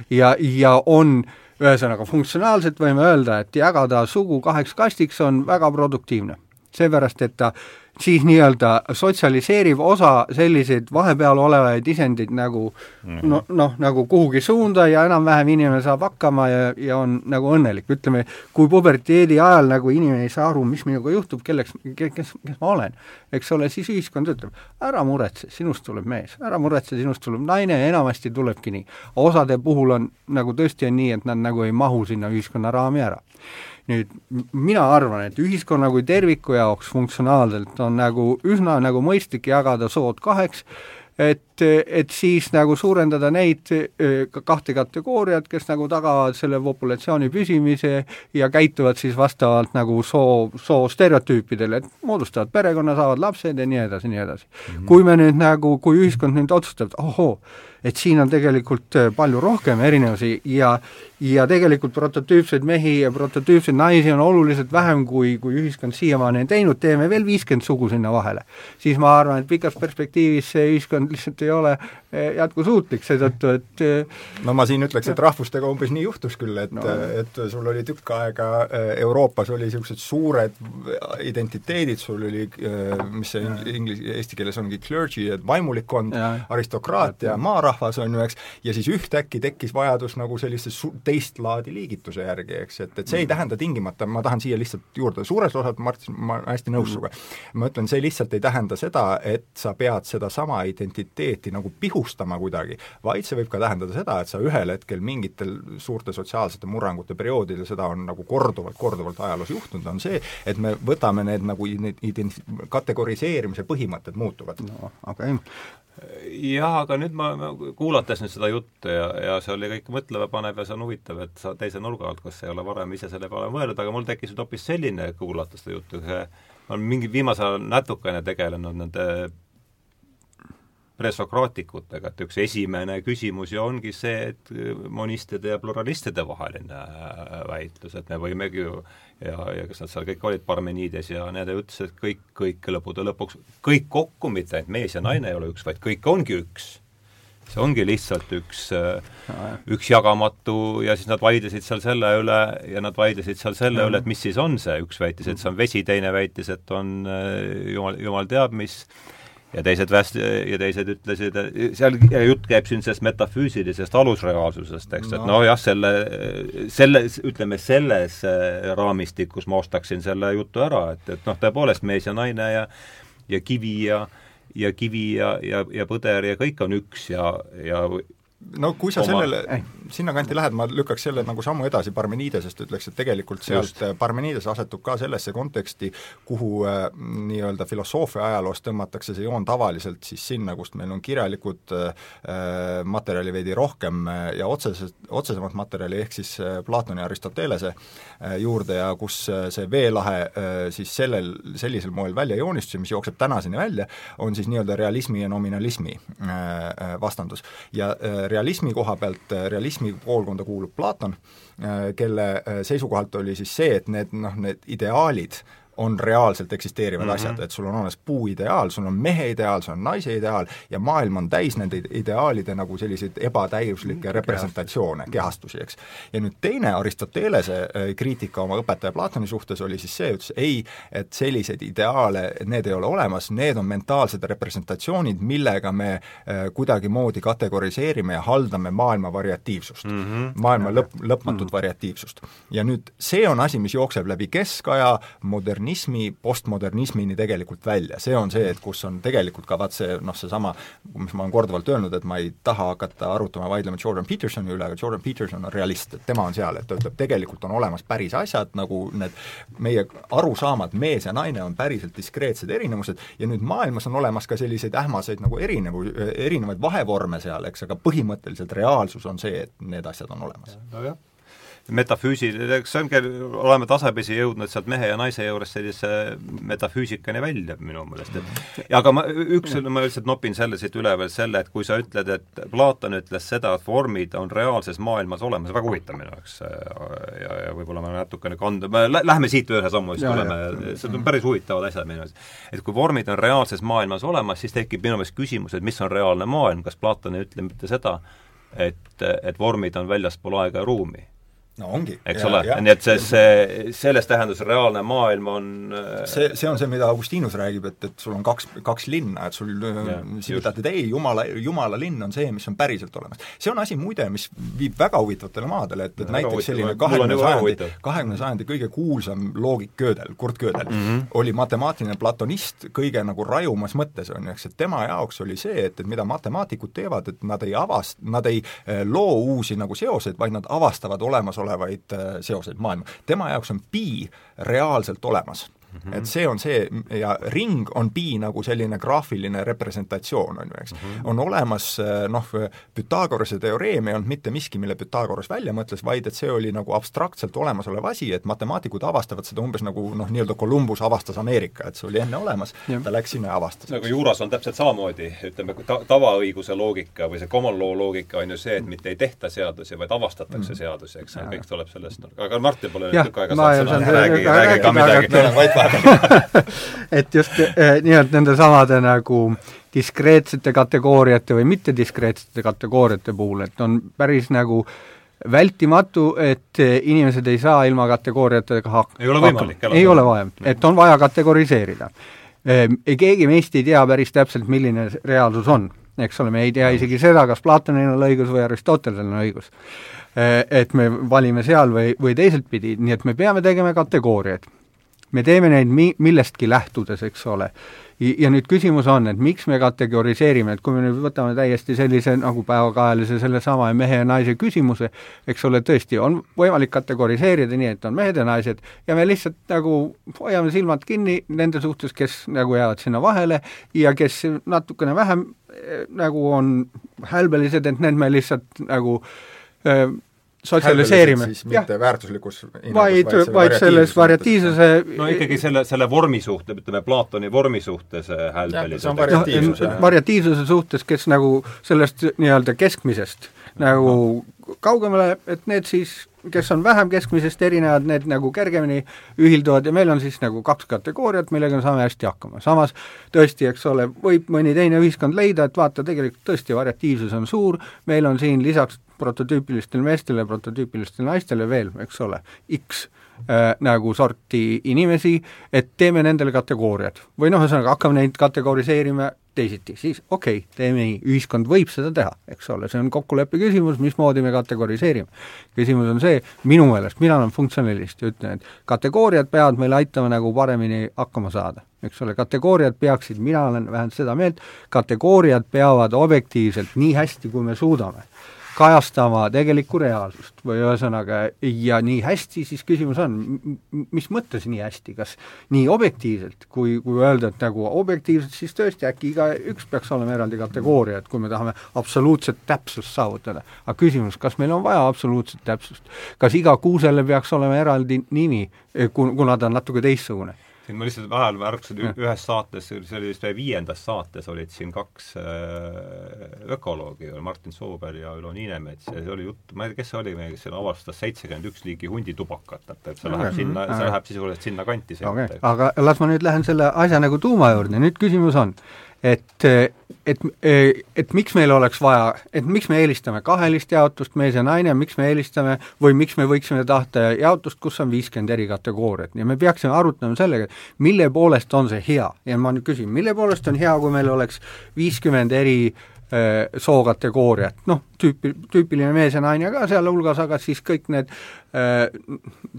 ja, ja on ühesõnaga, funktsionaalselt võime öelda, et jagada sugu kaheks kastiks on väga produktiivne. seepärast, et ta siis nii-öelda sotsialiseeriv osa selliseid vahepeal olevaid isendeid nagu mm -hmm. noh, noh, nagu kuhugi suunda ja enam-vähem inimene saab hakkama ja, ja on nagu õnnelik, ütleme, kui puberteedi ajal nagu inimene ei saa aru, mis minuga juhtub, kelleks, kes, kes ma olen, eks ole, siis ühiskond ütleb, ära muretse, sinust tuleb mees, ära muretse, sinust tuleb naine ja enamasti tulebki nii. osade puhul on nagu tõesti on nii, et nad nagu ei mahu sinna ühiskonna raami ära nüüd mina arvan, et ühiskonna kui terviku jaoks funktsionaalselt on nagu üsna nagu mõistlik jagada sood kaheks, et, et siis nagu suurendada neid kahte kategooriat, kes nagu tagavad selle populatsiooni püsimise ja käituvad siis vastavalt nagu soo, soo stereotüüpidele, et moodustavad perekonna, saavad lapsed ja nii edasi, nii edasi mm. -hmm. kui me nüüd nagu, kui ühiskond nüüd otsustab, et ohoo, et siin on tegelikult palju rohkem erinevusi ja ja tegelikult prototüüpseid mehi ja prototüüpseid naisi on oluliselt vähem, kui, kui ühiskond siiamaani on teinud, teeme veel viiskümmend sugu sinna vahele. siis ma arvan, et pikas perspektiivis see ühiskond lihtsalt ei ole eh, jätkusuutlik, seetõttu et eh, no ma siin ütleks, et rahvustega umbes nii juhtus küll, et no. et sul oli tükk aega Euroopas oli niisugused suured identiteedid, sul oli, mis see inglis-, eesti keeles ongi clergy, et vaimulikkond, aristokraatia, maarahvas on ju, eks, ja siis ühtäkki tekkis vajadus nagu sellistes su-, teist laadi liigituse järgi, eks, et, et see ei mm. tähenda tingimata, ma tahan siia lihtsalt juurde, suures osas, Martin, ma olen hästi nõus mm. sinuga, ma ütlen, see lihtsalt ei tähenda seda, et sa pead sedasama identiteeti nagu pihustama kuidagi, vaid see võib ka tähendada seda, et sa ühel hetkel mingitel suurte sotsiaalsete murrangute perioodidel, seda on nagu korduvalt, korduvalt ajaloos juhtunud, on see, et me võtame need nagu ident-, kategoriseerimise põhimõtted muutuvad. no aga ei, jah, aga nüüd ma, ma, kuulates nüüd seda juttu ja, ja see oli kõik mõtlema panev ja see on huvitav, et sa teise nurga alt, kas ei ole varem ise selle peale mõelnud, aga mul tekkis nüüd hoopis selline, kuulates seda juttu, see ma olen mingi viimasel ajal natukene tegelenud nende presokraatikutega, et üks esimene küsimus ju ongi see, et monistide ja pluralistide vaheline äh, väitlus, et me võimegi ju ja, ja kes nad seal kõik olid, Parmenides ja need ütlesid, et kõik, kõik lõppude lõpuks, kõik kokku, mitte ainult mees ja naine ei ole üks, vaid kõik ongi üks. see ongi lihtsalt üks äh, üks jagamatu ja siis nad vaidlesid seal selle üle ja nad vaidlesid seal selle mm. üle, et mis siis on see, üks väitis, et see on vesi, teine väitis, et on äh, jumal, jumal teab mis, ja teised väst-, ja teised ütlesid, seal jutt käib siin sellest metafüüsilisest alusreaalsusest, eks no., et nojah, selle, selle, ütleme selles äh, raamistikus ma ostaksin selle jutu ära, et, et noh, tõepoolest mees ja naine ja ja kivi ja ja kivi ja, ja, ja põder ja kõik on üks ja, ja no kui sa oma... sellele, sinnakanti lähed, ma lükkaks selle nagu sammu edasi Parmenidesest, ütleks, et tegelikult sealt Parmenides asetub ka sellesse konteksti, kuhu äh, nii-öelda filosoofia ajaloos tõmmatakse see joon tavaliselt siis sinna, kust meil on kirjalikud äh, materjali veidi rohkem äh, ja otseselt, otsesemat materjali, ehk siis äh, Platoni ja Aristotelese äh, juurde ja kus äh, see veelahe äh, siis sellel, sellisel moel välja joonistus ja mis jookseb tänaseni välja, on siis nii-öelda realismi ja nominalismi äh, äh vastandus. ja äh, realismi koha pealt, äh, realismi koolkonda kuulub Platon, äh, kelle äh, seisukohalt oli siis see, et need noh, need ideaalid on reaalselt eksisteerivad mm -hmm. asjad, et sul on olemas puuideaal, sul on mehe ideaal, sul on naise ideaal ja maailm on täis nende ideaalide nagu selliseid ebatäiuslikke representatsioone, kehastusi, eks. ja nüüd teine Aristotelese äh, kriitika oma õpetaja Platoni suhtes oli siis see, ütles ei, et selliseid ideaale, need ei ole olemas, need on mentaalsed representatsioonid, millega me äh, kuidagimoodi kategoriseerime ja haldame maailma variatiivsust mm, -hmm. maailma lõpp, lõpmatut mm -hmm. variatiivsust. ja nüüd see on asi, mis jookseb läbi keskaja, modernismi, postmodernismini tegelikult välja, see on see, et kus on tegelikult ka vaat see noh, seesama, mis ma olen korduvalt öelnud, et ma ei taha hakata arutama, vaidlema Jordan Petersoni üle, aga Jordan Peterson on realist, et tema on seal, et ta ütleb, tegelikult on olemas päris asjad, nagu need meie arusaamad, mees ja naine on päriselt diskreetsed erinevused ja nüüd maailmas on olemas ka selliseid ähmaseid nagu erinevu-, erinevaid vahevorme seal, eks, aga põhimõtteliselt reaalsus on see, et need asjad on olemas. nojah metafüüsiliseks, see ongi, oleme tasapisi jõudnud sealt mehe ja naise juurest sellise metafüüsikani välja minu meelest, et aga ma, üks, ma lihtsalt nopin selle siit üle veel selle, et kui sa ütled, et Platon ütles seda, et vormid on reaalses maailmas olemas, väga huvitav minu jaoks ja, ja võib-olla ma natukene kand-, lähme siit ühe sammu, siis tuleme, see on päris huvitavad asjad minu meelest. et kui vormid on reaalses maailmas olemas, siis tekib minu meelest küsimus, et mis on reaalne maailm, kas Platon ei ütle mitte seda, et, et vormid on väljaspool aega ja ruumi no ongi. eks ja, ole, nii et see, see, selles tähenduses reaalne maailm on äh, see, see on see, mida Augustinus räägib, et, et sul on kaks, kaks linna, et sul sildad, et ei, jumala, jumala linn on see, mis on päriselt olemas. see on asi muide, mis viib väga huvitavatele maadele, et, et ja, näiteks selline kahekümne sajandi, kahekümne sajandi kõige kuulsam loogik Gödel, Kurt Gödel mm, -hmm. oli matemaatiline platonist kõige nagu rajumas mõttes, on ju, eks, et tema jaoks oli see, et, et mida matemaatikud teevad, et nad ei avast-, nad ei eh, loo uusi nagu seoseid, vaid nad avastavad olemasolevaid olevaid äh, seoseid maailma. tema jaoks on pi reaalselt olemas Mm -hmm. et see on see ja ring on pi nagu selline graafiline representatsioon, on ju, eks mm. -hmm. on olemas eh, noh, Pythagorase teoreem ei olnud mitte miski, mille Pythagoras välja mõtles, vaid et see oli nagu abstraktselt olemasolev asi, et matemaatikud avastavad seda umbes nagu noh, nii-öelda Columbus avastas Ameerika, et see oli enne olemas, ta läks sinna ja avastas. nagu juuras on täpselt samamoodi, ütleme ta, tavaõiguse loogika või see common law loogika on ju see, et mitte ei tehta seadusi, vaid avastatakse mm -hmm. seadusi, eks, kõik tuleb sellest, aga Martin pole nüüd tükk aega saanud sõna, räägi, räägi ka midagi *laughs* et just eh, nii-öelda nende samade nagu diskreetsete kategooriate või mittediskreetsete kategooriate puhul, et on päris nagu vältimatu, et eh, inimesed ei saa ilma kategooriatega hak-. ei ole võimalik. ei ole vaja, et on vaja kategoriseerida e,. keegi meist ei tea päris täpselt, milline reaalsus on, eks ole, me ei tea isegi seda, kas Platonil on õigus või Aristotelil on õigus et me valime seal või, või teiselt pidi, nii et me peame tegema kategooriaid me teeme neid mi-, millestki lähtudes, eks ole. ja nüüd küsimus on, et miks me kategoriseerime, et kui me nüüd võtame täiesti sellise nagu päevakajalise sellesama mehe ja naise küsimuse, eks ole, tõesti, on võimalik kategoriseerida nii, et on mehed ja naised ja me lihtsalt nagu hoiame silmad kinni nende suhtes, kes nagu jäävad sinna vahele ja kes natukene vähem eh, nagu on hälbelised, et need me lihtsalt nagu äh, sotsialiseerime. mitte väärtuslikus vaid, vaid, vaid selles variatiivsuse no ikkagi selle, selle vormi suhte, ütleme Platoni vormi suhtes äh, hälbeliselt. see on variatiivsus no,. variatiivsuse suhtes, kes nagu sellest nii-öelda keskmisest nagu kaugemale, et need siis kes on vähem keskmisest erinevad, need nagu kergemini ühilduvad ja meil on siis nagu kaks kategooriat, millega me saame hästi hakkama. samas tõesti, eks ole, võib mõni teine ühiskond leida, et vaata, tegelikult tõesti variatiivsus on suur, meil on siin lisaks prototüüpilistele meestele, prototüüpilistele naistele veel, eks ole, X äh, nagu sorti inimesi, et teeme nendele kategooriad. või noh, ühesõnaga hakkame neid kategoriseerima teisiti, siis okei okay,, teeme nii, ühiskond võib seda teha, eks ole, see on kokkuleppe küsimus, mismoodi me kategoriseerime. küsimus on see, minu meelest, mina olen funktsionalist ja ütlen, et kategooriad peavad meile aitama nagu paremini hakkama saada, eks ole, kategooriad peaksid, mina olen vähemalt seda meelt, kategooriad peavad objektiivselt nii hästi, kui me suudame kajastama tegelikku reaalsust või ühesõnaga, ja nii hästi, siis küsimus on, mis mõttes nii hästi, kas nii objektiivselt, kui, kui öelda, et nagu objektiivselt, siis tõesti äkki igaüks peaks olema eraldi kategooria, et kui me tahame absoluutset täpsust saavutada. aga küsimus, kas meil on vaja absoluutset täpsust? kas iga kuusele peaks olema eraldi nimi, kuna ta on natuke teistsugune? Siin ma lihtsalt vahel märkasin ühes saates, see oli vist viiendas saates, olid siin kaks äh, ökoloogi, Martin Soober ja Ülo Niinemets ja see oli jutt, ma ei tea, kes see oli, kes seal avastas seitsekümmend üks liiki hunditubakat, et, et see läheb okay. sinna, see läheb sisuliselt sinna kanti. Okay. aga las ma nüüd lähen selle asja nagu tuuma juurde, nüüd küsimus on, et, et, et miks meil oleks vaja, et miks me eelistame kahelist jaotust, mees ja naine, miks me eelistame või miks me võiksime tahta jaotust, kus on viiskümmend eri kategooriat. Ja me peaksime arutama sellega, mille poolest on see hea. Ja ma nüüd küsin, mille poolest on hea, kui meil oleks viiskümmend eri äh, sookategooriat, noh, tüüpi, tüüpiline mees ja naine ka sealhulgas, aga siis kõik need äh,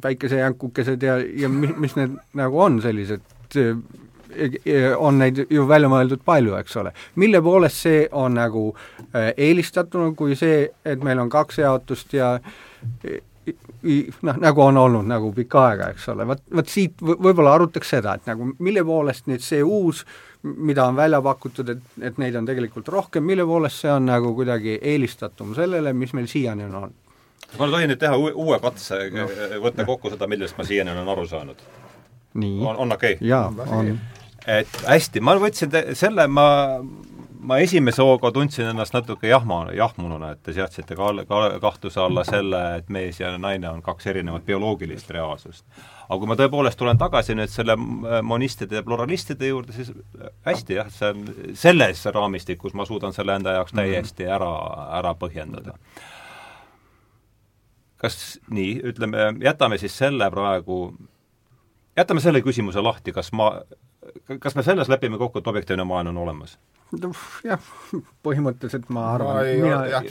päikesejänkukesed ja, ja mis, mis need nagu on, sellised äh, on neid ju välja mõeldud palju, eks ole. mille poolest see on nagu äh, eelistatum kui see, et meil on kaks jaotust ja noh, nagu on olnud nagu pikka aega, eks ole, vot, vot siit võib-olla arutaks seda, et nagu mille poolest nüüd see uus, mida on välja pakutud, et, et neid on tegelikult rohkem, mille poolest see on nagu kuidagi eelistatum sellele, mis meil siiani on olnud? ma tohin nüüd teha uue, uue katse no., võtta kokku seda, millest ma siiani olen aru saanud. on, on okei okay.? jaa, on et hästi, ma võtsin selle, ma, ma esimese hooga tundsin ennast natuke jahma, jahmununa, et te seadsite ka, ka kahtluse alla selle, et mees ja naine on kaks erinevat bioloogilist reaalsust. aga kui ma tõepoolest tulen tagasi nüüd selle monistide ja pluralistide juurde, siis hästi jah, see on, selles raamistikus ma suudan selle enda jaoks mhm. täiesti ära, ära põhjendada kas nii, ütleme, jätame siis selle praegu, jätame selle küsimuse lahti, kas ma, kas me selles lepime kokku, et objektiivne maailm on olemas? jah, põhimõtteliselt ma arvan no,, mina jah,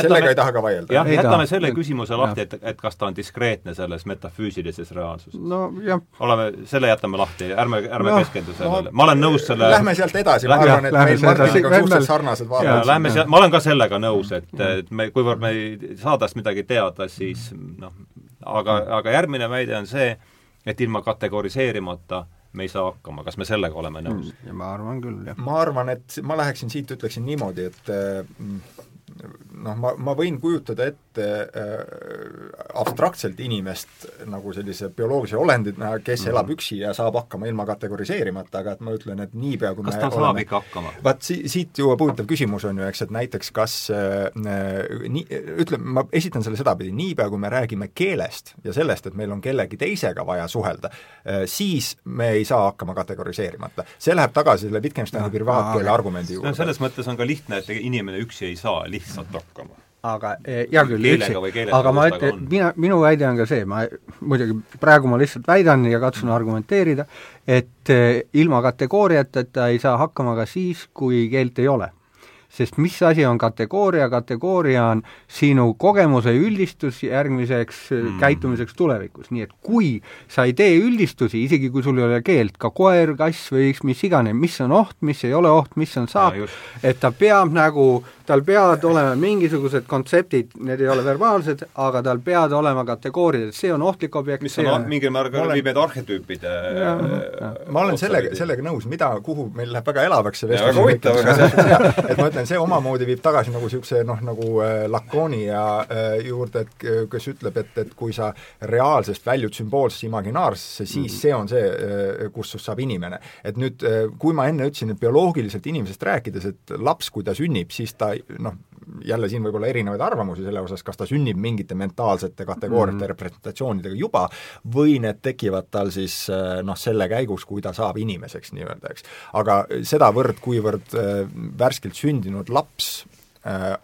sellega ei taha ka vaielda. jah, jätame selle küsimuse lahti, et, et kas ta on diskreetne selles metafüüsilises reaalsuses. nojah. oleme, selle jätame lahti, ärme, ärme no, keskendu sellele no,. ma olen nõus selle Lähme sealt edasi, ma arvan, et meil Martiniga on suhteliselt sarnased vaated. Lähme sealt, ma olen ka sellega nõus, et, et me, kuivõrd me ei saa tast midagi teada, siis noh, aga, aga järgmine väide on see, et ilma kategoriseerimata me ei saa hakkama, kas me sellega oleme nõus mm,? ma arvan küll, jah. ma arvan, et ma läheksin siit, ütleksin niimoodi, et noh, ma, ma võin kujutada ette äh, abstraktselt inimest nagu sellise bioloogilise olendina, kes mm. elab üksi ja saab hakkama ilma kategoriseerimata, aga et ma ütlen, et niipea kui kas ta oleme, saab ikka hakkama? vaat si-, siit jõuab huvitav küsimus, on ju, eks, et näiteks kas äh, nii, ütleme, ma esitan selle sedapidi, niipea kui me räägime keelest ja sellest, et meil on kellegi teisega vaja suhelda äh,, siis me ei saa hakkama kategoriseerimata. see läheb tagasi selle Wittgensteini privaatkeele argumendi juurde. selles mõttes on ka lihtne, et inimene üksi ei saa lihtsalt hakkama aga eh, hea küll, üksi, aga ma ütlen, mina, minu väide on ka see, ma muidugi praegu ma lihtsalt väidan ja katsun mm. argumenteerida, et eh, ilma kategooriateta ei saa hakkama ka siis, kui keelt ei ole. Sest mis asi on kategooria, kategooria on sinu kogemuse üldistus järgmiseks äh, mm. käitumiseks tulevikus, nii et kui sa ei tee üldistusi, isegi kui sul ei ole keelt, ka koer, kass või mis iganes, mis on oht, mis ei ole oht, mis on saak, et ta peab nagu, tal peavad olema mingisugused kontseptid, need ei ole verbaalsed, aga tal peavad olema kategooriad, et see on ohtlik objekt, mis on, mingil määral olen... need arhetüüpide ma olen sellega, sellega nõus, mida, kuhu meil läheb väga elavaks see vestlus, *laughs* et ma ütlen, see omamoodi viib tagasi nagu niisuguse noh, nagu äh, Lakonia äh, juurde, et kes ütleb, et, et kui sa reaalsest väljud sümboolsesse imaginaarsesse, siis mm. see on see, äh, kus sust saab inimene. et nüüd, äh, kui ma enne ütlesin, et bioloogiliselt inimesest rääkides, et laps, kui ta sünnib, siis ta noh, jälle siin võib olla erinevaid arvamusi selle osas, kas ta sünnib mingite mentaalsete kategooriate mm. representatsioonidega juba või need tekivad tal siis äh, noh, selle käigus, kui ta saab inimeseks nii-öelda, eks. aga sedavõrd, kuivõrd värskelt sündinud laps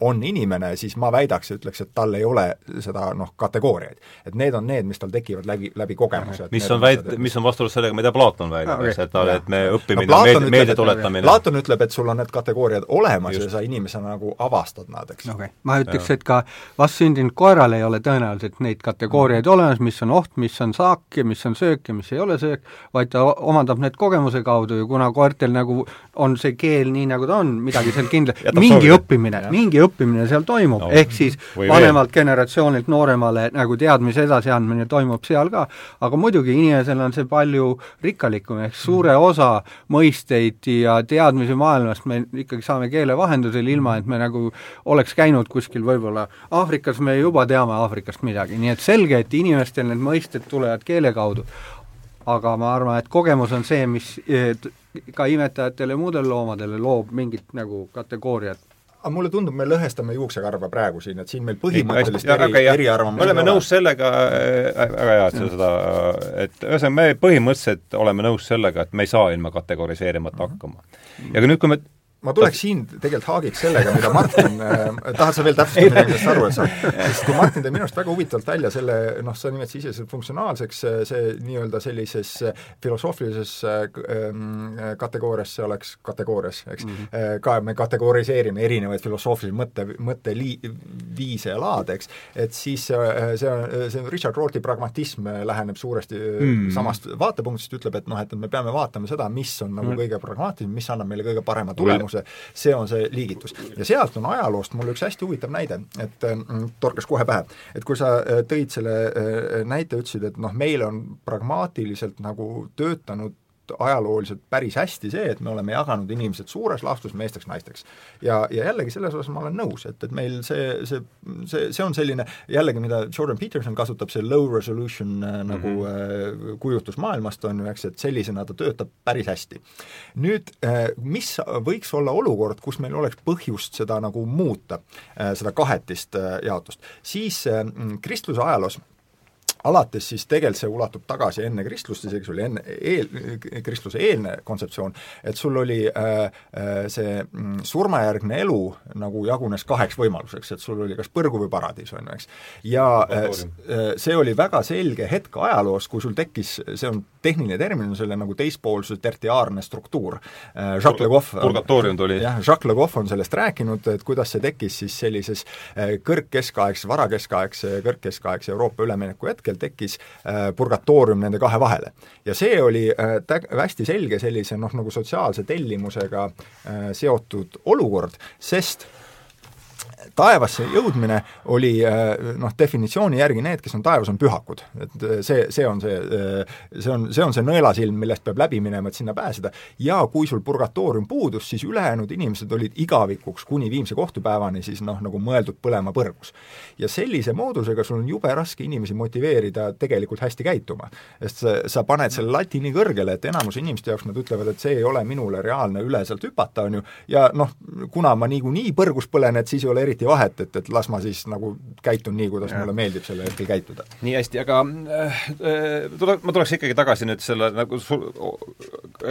on inimene, siis ma väidaks ja ütleks, et tal ei ole seda noh, kategooriaid. et need on need, mis tal tekivad läbi, läbi kogemuse. mis on väid-, mis on vastuolus sellega, mida Platon väidab, eks, et ta, et me õppimine no,, meelde, meelde tuletamine Platon ütleb, et sul on need kategooriad olemas Just. ja sa inimesena nagu avastad nad, eks. okei okay., ma ütleks, et ka vastsündinud koeral ei ole tõenäoliselt neid kategooriaid mm. olemas, mis on oht, mis on saak ja mis on söök ja mis ei ole söök, vaid ta omandab need kogemuse kaudu ja kuna koertel nagu on see keel nii, nagu ta on, midagi seal kindla *laughs* mingi õppimine mingi õppimine seal toimub. No,, ehk siis vanemalt generatsioonilt nooremale nagu teadmise edasiandmine toimub seal ka, aga muidugi inimesel on see palju rikkalikum, ehk suure mm. osa mõisteid ja teadmisi maailmast me ikkagi saame keele vahendusel, ilma et me nagu oleks käinud kuskil võib-olla Aafrikas, me juba teame Aafrikast midagi, nii et selge, et inimestel need mõisted tulevad keele kaudu. Aga ma arvan, et kogemus on see, mis ka imetajatele ja muudele loomadele loob mingit nagu kategooriat aga mulle tundub, me lõhestame juuksekarva praegu siin, et siin meil põhimõttelist eri, eriarvamust me oleme nõus sellega äh,, väga hea, et sa seda, et ühesõnaga, me põhimõtteliselt oleme nõus sellega, et me ei saa ilma kategoriseerimata hakkama. ja kui nüüd, kui me ma tuleks siin tegelikult haagiks sellega, mida Martin *laughs* äh,, tahad sa veel täpsustada, mida endast aru, et sa, *laughs* sest kui Martin tõi minu arust väga huvitavalt välja selle, noh, sa nimetasid ise selle funktsionaalseks, see nii-öelda sellises filosoofilises äh, kategoorias, see oleks kategoorias, eks mm, -hmm. ka me kategoriseerime erinevaid filosoofilisi mõtte, mõtteviise ja laade, eks, et siis see, see on, see Richard Rorty pragmatism läheneb suuresti mm -hmm. samast vaatepunktist, ütleb, et noh, et me peame vaatama seda, mis on nagu mm -hmm. kõige pragmaatilisem, mis annab meile kõige parema tulemuse, tulemuse, see on see liigitus. ja sealt on ajaloost mul üks hästi huvitav näide, et mm, torkas kohe pähe, et kui sa äh, tõid selle äh, näite, ütlesid, et noh, meil on pragmaatiliselt nagu töötanud ajalooliselt päris hästi see, et me oleme jaganud inimesed suures laastus meesteks-naisteks. ja, ja jällegi selles osas ma olen nõus, et, et meil see, see, see, see on selline jällegi, mida Jordan Peterson kasutab, see low resolution äh, nagu mm -hmm. äh, kujutlus maailmast on ju, eks, et sellisena ta töötab päris hästi. nüüd äh, mis võiks olla olukord, kus meil oleks põhjust seda nagu muuta äh,, seda kahetist äh, jaotust, siis äh, kristluse ajaloos alates siis tegelikult see ulatub tagasi enne kristlust, isegi see oli enne, eel, kristluse eelne kontseptsioon, et sul oli äh, äh see mm, surmajärgne elu nagu jagunes kaheks võimaluseks, et sul oli kas põrgu või paradiis, on ju, eks. ja äh, äh, see oli väga selge hetk ajaloos, kui sul tekkis, see on tehniline termin, selle nagu teispoolsuse tertiaarne struktuur äh,. Jacques Le Goff purgatoorium tuli. jah, Jacques Le Goff on sellest rääkinud, et kuidas see tekkis siis sellises äh, kõrgkeskaegse, varakeskaegse, kõrgkeskaegse Euroopa ülemineku hetkel, tekkis äh, purgatoorium nende kahe vahele. ja see oli äh, tä-, hästi selge sellise noh, nagu sotsiaalse tellimusega äh, seotud olukord, sest taevasse jõudmine oli äh, noh, definitsiooni järgi need, kes on taevas, on pühakud. et äh, see, see on see, äh, see on, see on see nõelasilm, millest peab läbi minema, et sinna pääseda. ja kui sul purgatoorium puudus, siis ülejäänud inimesed olid igavikuks kuni viimse kohtupäevani siis noh, nagu mõeldud põlema põrgus. ja sellise moodusega sul on jube raske inimesi motiveerida tegelikult hästi käituma. sest sa, sa paned selle lati nii kõrgele, et enamuse inimeste jaoks nad ütlevad, et see ei ole minule reaalne üle sealt hüpata, on ju, ja noh, kuna ma niikuinii põrgus põlen, et siis ei ole eriti vahet, et, et las ma siis nagu käitun nii, kuidas ja. mulle meeldib sel hetkel käituda. nii hästi, aga äh, äh, tule, ma tuleks ikkagi tagasi nüüd selle nagu sul,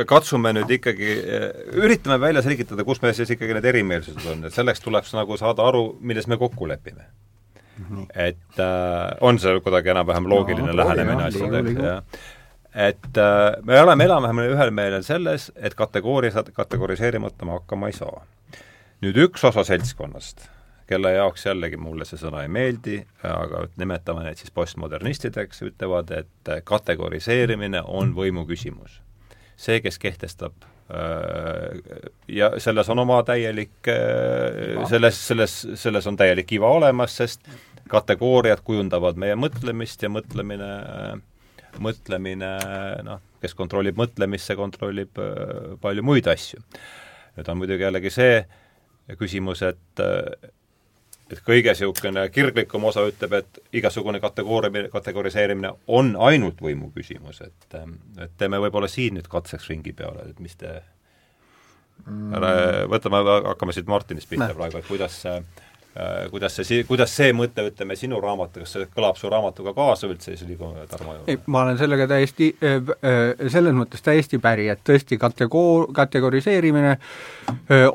katsume nüüd ikkagi, äh, üritame välja selgitada, kus meil siis ikkagi need erimeelsused on, et selleks tuleks nagu saada aru, milles me kokku lepime mm. -hmm. et äh, on see kuidagi enam-vähem loogiline no, lähenemine asjadele, jah et äh, me oleme enam-vähem ühel meelel selles, et kategoorias, kategoriseerimata me hakkama ei saa. nüüd üks osa seltskonnast kelle jaoks jällegi mulle see sõna ei meeldi, aga nimetame neid siis postmodernistideks, ütlevad, et kategoriseerimine on võimu küsimus. see, kes kehtestab äh, ja selles on oma täielik, äh, selles, selles, selles on täielik iva olemas, sest kategooriad kujundavad meie mõtlemist ja mõtlemine, mõtlemine noh, kes kontrollib mõtlemist, see kontrollib äh, palju muid asju. nüüd on muidugi jällegi see küsimus, et et kõige niisugune kirglikum osa ütleb, et igasugune kategooria, kategoriseerimine on ainult võimu küsimus, et et teeme võib-olla siin nüüd katseks ringi peale, et mis te mm. võtame, hakkame siit Martinist pihta praegu, et kuidas see kuidas see, kuidas see mõte, ütleme, sinu raamatu, kas see kõlab su raamatuga kaasa üldse, siis liigume Tarmo juurde? ei, ma olen sellega täiesti, äh, äh, selles mõttes täiesti päri, et tõesti kategoor-, kategoriseerimine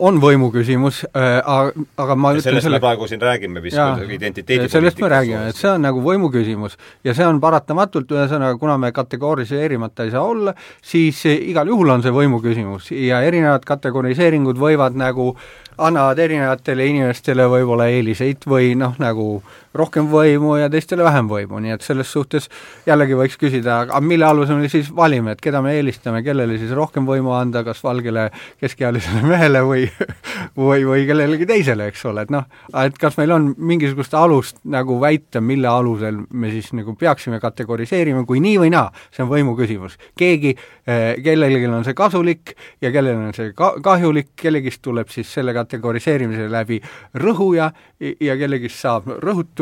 on võimu küsimus, aga ma ja sellest selle... me praegu siin räägime vist, identiteedi sellest me räägime, et see on nagu võimu küsimus ja see on paratamatult, ühesõnaga, kuna me kategoriseerimata ei saa olla, siis igal juhul on see võimu küsimus ja erinevad kategoriseeringud võivad nagu annavad erinevatele inimestele võib-olla eeliseid või noh, nagu rohkem võimu ja teistele vähem võimu, nii et selles suhtes jällegi võiks küsida, aga mille alusel me siis valime, et keda me eelistame, kellele siis rohkem võimu anda, kas valgele keskealisele *laughs* mehele või või, või kellelegi teisele, eks ole, et noh, et kas meil on mingisugust alust nagu väita, mille alusel me siis nagu peaksime kategoriseerima, kui nii või naa, see on võimu küsimus. keegi, eh, kellelgi on see kasulik ja kellel on see ka-, kahjulik, kellegist tuleb siis selle kategoriseerimise läbi rõhuja ja kellegist saab rõhutu,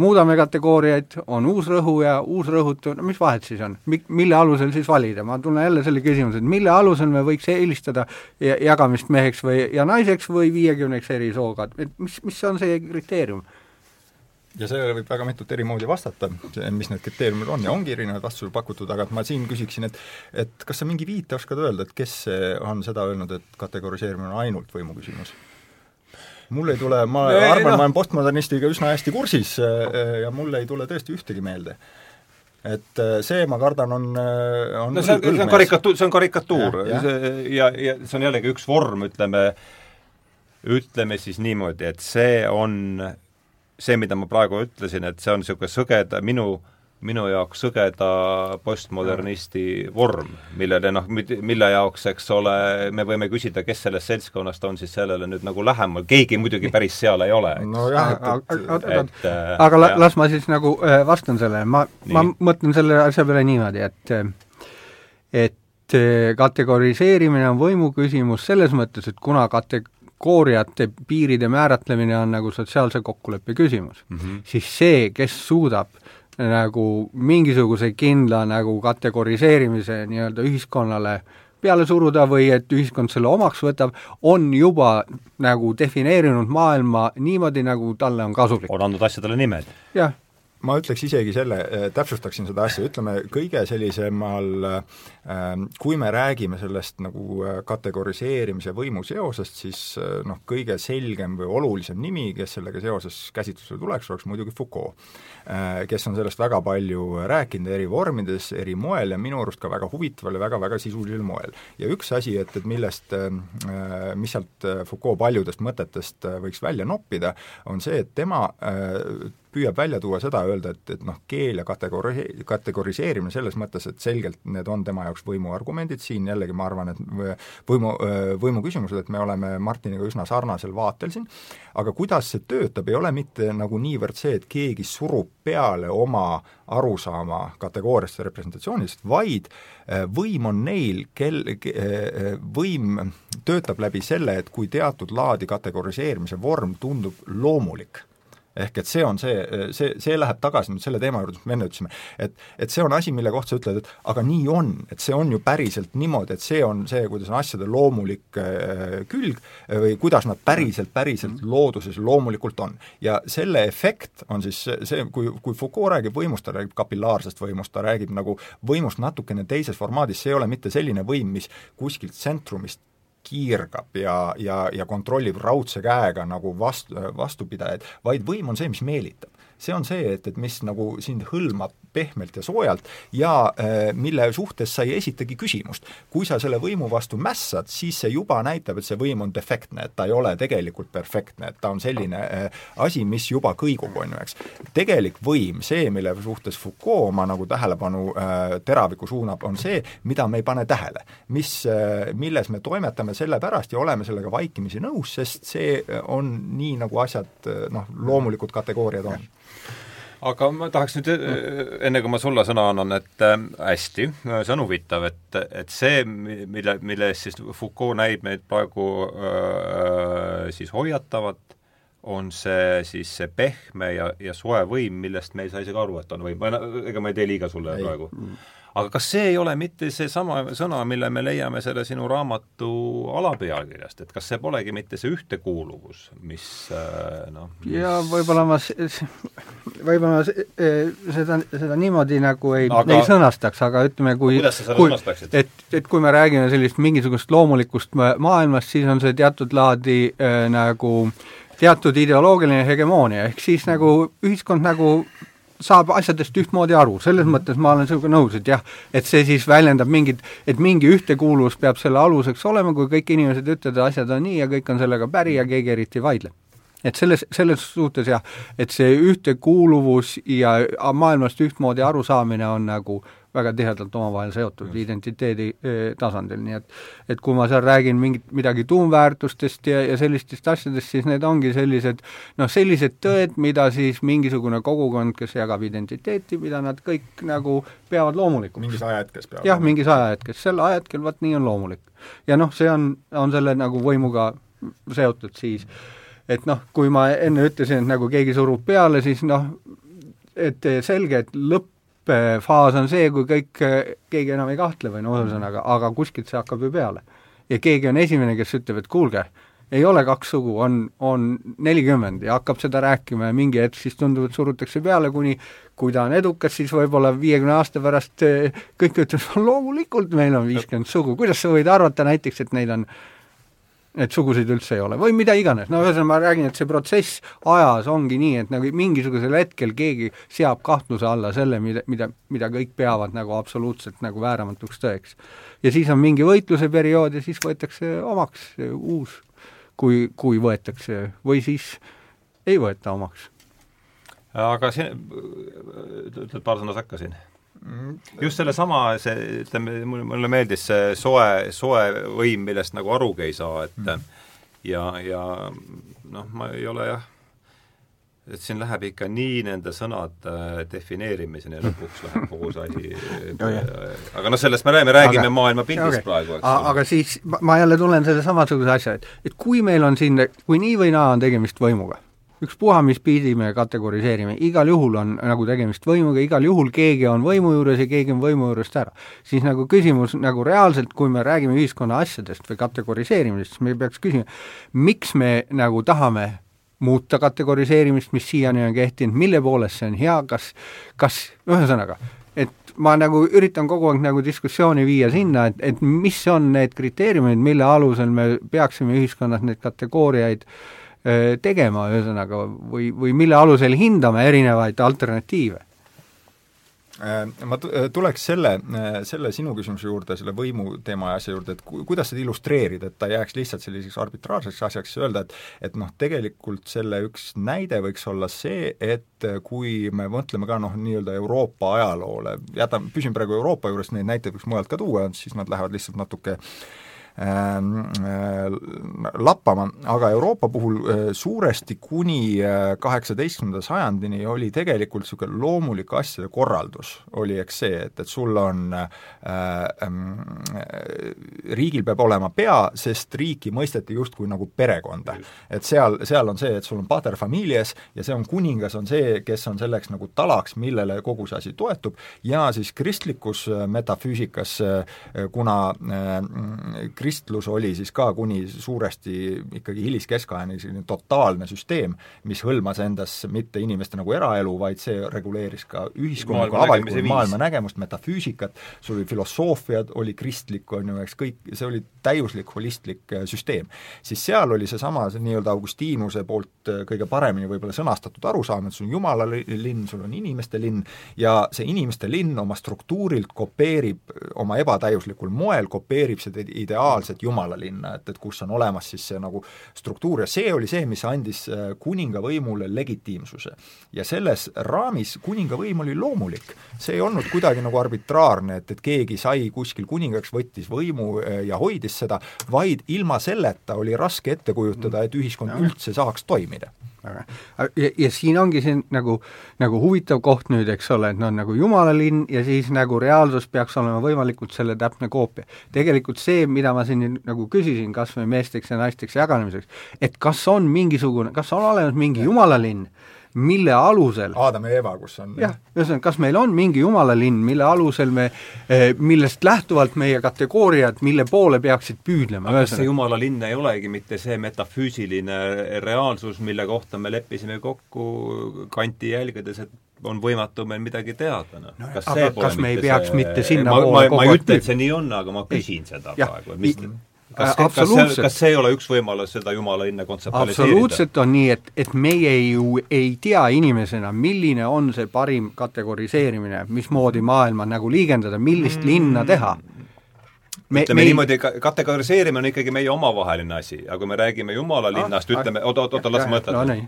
muudame kategooriaid, on uus rõhu ja uus rõhutu, no mis vahet siis on? Mi-, mille alusel siis valida, ma tulen jälle selle küsimuse, et mille alusel me võiks eelistada jagamist meheks või, ja naiseks või viiekümneks eri sooga, et mis, mis on see kriteerium? ja sellele võib väga mitut eri moodi vastata, mis need kriteeriumid on ja ongi erinevad vastused pakutud, aga ma siin küsiksin, et et kas sa mingi viite oskad öelda, et kes on seda öelnud, et kategoriseerimine on ainult võimu küsimus? Mul ei tule, ma ei, arvan no., ma olen postmodernistiga üsna hästi kursis äh, ja mul ei tule tõesti ühtegi meelde et äh, see, ma kardan, on, äh, on no see on, see on karikatuur, see on karikatuur ja, ja. ja, ja see on jällegi üks vorm, ütleme, ütleme siis niimoodi, et see on see, mida ma praegu ütlesin, et see on niisugune sõgeda, minu minu jaoks sõgeda postmodernisti vorm, millele noh, mille jaoks, eks ole, me võime küsida, kes sellest seltskonnast on siis sellele nüüd nagu lähemal, keegi muidugi päris seal ei ole, nojah, et äh, aga la, las ma siis nagu äh, vastan sellele, ma, ma mõtlen selle asja peale niimoodi, et et äh, kategoriseerimine on võimu küsimus selles mõttes, et kuna kate-, kategooriate piiride määratlemine on nagu sotsiaalse kokkuleppe küsimus mm, -hmm. siis see, kes suudab nagu mingisuguse kindla nagu kategoriseerimise nii-öelda ühiskonnale peale suruda või et ühiskond selle omaks võtab, on juba nagu defineerinud maailma niimoodi, nagu talle on kasulik. on andnud asjadele nimed. jah ma ütleks isegi selle, äh, täpsustaksin seda asja, ütleme kõige sellisemal, ähm, kui me räägime sellest nagu äh, kategoriseerimise võimu seosest, siis äh, noh, kõige selgem või olulisem nimi, kes sellega seoses käsitlusele tuleks, oleks muidugi Foucault, kes on sellest väga palju rääkinud eri vormides, eri moel ja minu arust ka väga huvitaval ja väga-väga sisulisel moel. ja üks asi, et, et millest, mis sealt Foucault paljudest mõtetest võiks välja noppida, on see, et tema püüab välja tuua seda, öelda, et, et noh, keel ja kategori-, kategoriseerimine selles mõttes, et selgelt need on tema jaoks võimuargumendid, siin jällegi ma arvan, et võimu, võimu küsimused, et me oleme Martiniga üsna sarnasel vaatel siin, aga kuidas see töötab, ei ole mitte nagu niivõrd see, et keegi surub peale oma arusaama kategooriast ja representatsioonist, vaid äh, võim on neil, kel, äh, võim töötab läbi selle, et kui teatud laadi kategoriseerimise vorm tundub loomulik ehk et see on see, see, see läheb tagasi nüüd selle teema juurde, mis me enne ütlesime, et et see on asi, mille kohta sa ütled, et aga nii on, et see on ju päriselt niimoodi, et see on see, kuidas on asjade loomulik äh, külg äh, või kuidas nad päriselt, päriselt mhm. looduses loomulikult on. ja selle efekt on siis see, kui, kui Foucault räägib võimust, ta räägib kapillaarsest võimust, ta räägib nagu võimust natukene teises formaadis, see ei ole mitte selline võim, mis kuskilt tsentrumist kiirgab ja, ja, ja kontrollib raudse käega nagu vastu, vastupidajaid, vaid võim on see, mis meelitab. See on see, et, et mis nagu sind hõlmab pehmelt ja soojalt ja äh, mille suhtes sa ei esitagi küsimust. kui sa selle võimu vastu mässad, siis see juba näitab, et see võim on defektne, et ta ei ole tegelikult perfektne, et ta on selline äh, asi, mis juba kõigub, on ju, eks. tegelik võim, see, mille suhtes Foucault oma nagu tähelepanu äh, teraviku suunab, on see, mida me ei pane tähele. mis milles me toimetame sellepärast ja oleme sellega vaikimisi nõus, sest see on nii, nagu asjad noh, loomulikud kategooriad on aga ma tahaks nüüd, äh, enne kui ma sulle sõna annan, et äh, hästi, see on huvitav, et, et see, mille, mille eest siis Foucault näib meid praegu äh, siis hoiatavat, on see siis see pehme ja, ja soe võim, millest me ei saa isegi aru, et on võim, ega ma ei tee liiga sulle ei. praegu. Mm aga kas see ei ole mitte seesama sõna, mille me leiame selle sinu raamatu alapealkirjast, et kas see polegi mitte see ühtekuuluvus, mis äh, noh mis... ja võib-olla ma võib-olla äh, seda, seda niimoodi nagu ei aga..., ei sõnastaks, aga ütleme, kui kui, et, et kui me räägime sellist mingisugust loomulikust maailmast, siis on see teatud laadi äh, nagu teatud ideoloogiline hegemoonia, ehk siis nagu ühiskond nagu saab asjadest ühtmoodi aru, selles mõttes ma olen sinuga nõus, et jah, et see siis väljendab mingit, et mingi ühtekuuluvus peab selle aluseks olema, kui kõik inimesed ütlevad, et asjad on nii ja kõik on sellega päri ja keegi eriti ei vaidle. et selles, selles suhtes jah, et see ühtekuuluvus ja maailmast ühtmoodi arusaamine on nagu väga tihedalt omavahel seotud mm. identiteedi eh, tasandil, nii et et kui ma seal räägin mingit, midagi tuumväärtustest ja, ja sellistest asjadest, siis need ongi sellised noh, sellised tõed, mida siis mingisugune kogukond, kes jagab identiteeti, mida nad kõik nagu peavad loomulikuks. mingis ajahetkes peavad. jah, mingis ajahetkes, sel ajahetkel vot nii on loomulik. ja noh, see on, on selle nagu võimuga seotud siis et noh, kui ma enne ütlesin, et nagu keegi surub peale, siis noh, et selge, et lõppfaas on see, kui kõik, keegi enam ei kahtle või no ühesõnaga, aga kuskilt see hakkab ju peale. ja keegi on esimene, kes ütleb, et kuulge, ei ole kaks sugu, on, on nelikümmend ja hakkab seda rääkima ja mingi hetk siis tundub, et surutakse peale, kuni kui ta on edukas, siis võib-olla viiekümne aasta pärast kõik ütlevad, *laughs* loomulikult meil on viiskümmend sugu, kuidas sa võid arvata näiteks, et neid on et sugusid üldse ei ole või mida iganes, no ühesõnaga ma räägin, et see protsess ajas ongi nii, et nagu mingisugusel hetkel keegi seab kahtluse alla selle, mida, mida, mida kõik peavad nagu absoluutselt nagu vääramatuks tõeks. ja siis on mingi võitluse periood ja siis võetakse omaks uus, kui, kui võetakse, või siis ei võeta omaks. aga siin, ütled paar sõna sekka siin. Just sellesama, see, ütleme, mulle meeldis see soe, soe võim, millest nagu arugi ei saa, et mm. ja, ja noh, ma ei ole jah, et siin läheb ikka nii nende sõnade defineerimiseni lõpuks läheb *laughs* kogu see asi aga noh, sellest me räägime, räägime maailmapildist okay. praegu, eks ole. aga siis ma, ma jälle tulen selle samasuguse asja, et et kui meil on siin, kui nii või naa on tegemist võimuga ükspuha, mis pidi me kategoriseerime, igal juhul on nagu tegemist võimuga, igal juhul keegi on võimu juures ja keegi on võimu juurest ära. siis nagu küsimus nagu reaalselt, kui me räägime ühiskonna asjadest või kategoriseerimisest, siis me peaks küsima, miks me nagu tahame muuta kategoriseerimist, mis siiani on kehtinud, mille poolest see on hea, kas, kas ühesõnaga, et ma nagu üritan kogu aeg nagu diskussiooni viia sinna, et, et mis on need kriteeriumid, mille alusel me peaksime ühiskonnas neid kategooriaid äh, tegema, ühesõnaga, või, või mille alusel hindame erinevaid alternatiive? Äh, ma äh, tuleks selle, selle sinu küsimuse juurde, selle võimu teema ja asja juurde, et ku-, kuidas seda illustreerida, et ta ei jääks lihtsalt selliseks arbitraarseks asjaks, öelda, et et noh, tegelikult selle üks näide võiks olla see, et kui me mõtleme ka noh, nii-öelda Euroopa ajaloole, jätame, püsin praegu Euroopa juures, neid näiteid võiks mujalt ka tuua, siis nad lähevad lihtsalt natuke äh, äh, lappama, aga Euroopa puhul äh, suuresti kuni äh, kaheksateistkümnenda sajandini oli tegelikult niisugune loomulik asjade korraldus, oli eks see, et, et sul on äh, äh, riigil peab olema pea, sest riiki mõisteti justkui nagu perekonda. et seal, seal on see, et sul on pater familias ja see on kuningas, on see, kes on selleks nagu talaks, millele kogu see asi toetub, ja siis kristlikus metafüüsikas, kuna äh, kristlus oli siis ka kuni suuresti ikkagi hiliskeskajani selline totaalne süsteem, mis hõlmas endas mitte inimeste nagu eraelu, vaid see reguleeris ka ühiskonnaga avalikku maailma nägemust, metafüüsikat, sul oli filosoofiad, oli kristlik, on ju, eks kõik, see oli täiuslik holistlik äh, süsteem. siis seal oli seesama, see nii-öelda Augustiinuse poolt äh, kõige paremini võib-olla sõnastatud arusaam, et sul on jumala linn, sul on inimeste linn ja see inimeste linn oma struktuurilt kopeerib, äh, oma ebatäiuslikul moel kopeerib seda ideaali ideaalset jumalalinna, et, et kus on olemas siis see nagu struktuur ja see oli see, mis andis äh, kuningavõimule legitiimsuse. ja selles raamis kuningavõim oli loomulik, see ei olnud kuidagi nagu arbitraarne, et, et keegi sai kuskil kuningaks, võttis võimu äh, ja hoidis seda, vaid ilma selleta oli raske ette kujutada, et ühiskond üldse saaks toimida aga ja, ja siin ongi see nagu, nagu huvitav koht nüüd, eks ole, et noh, nagu jumalalinn ja siis nagu reaalsus peaks olema võimalikult selle täpne koopia. tegelikult see, mida ma siin nagu küsisin, kas või meesteks ja naisteks jaganemiseks, et kas on mingisugune, kas on olemas mingi jumalalinn, mille alusel Aadam ja Eva, kus on jah, ühesõnaga, kas meil on mingi jumalalinn, mille alusel me, eh, millest lähtuvalt meie kategooriad, mille poole peaksid püüdlema? aga kas see jumalalinn ei olegi mitte see metafüüsiline reaalsus, mille kohta me leppisime kokku kanti jälgedes, et on võimatu meil midagi teada, noh no,. kas, kas me ei peaks see... mitte sinna ma, ma, ma ei ütle, et see nii on, aga ma küsin seda ja, praegu, et mis kas, kas see, kas see ei ole üks võimalus seda jumala õnne kontseptualiseerida? absoluutselt on nii, et, et meie ju ei tea inimesena, milline on see parim kategoriseerimine, mismoodi maailma nagu liigendada, millist mm. linna teha me, ütleme me niimoodi, kategoriseerimine on ikkagi meie omavaheline asi, aga kui me räägime Jumala linnast ah,, ütleme, oota, oota, las ma mõtlen no,.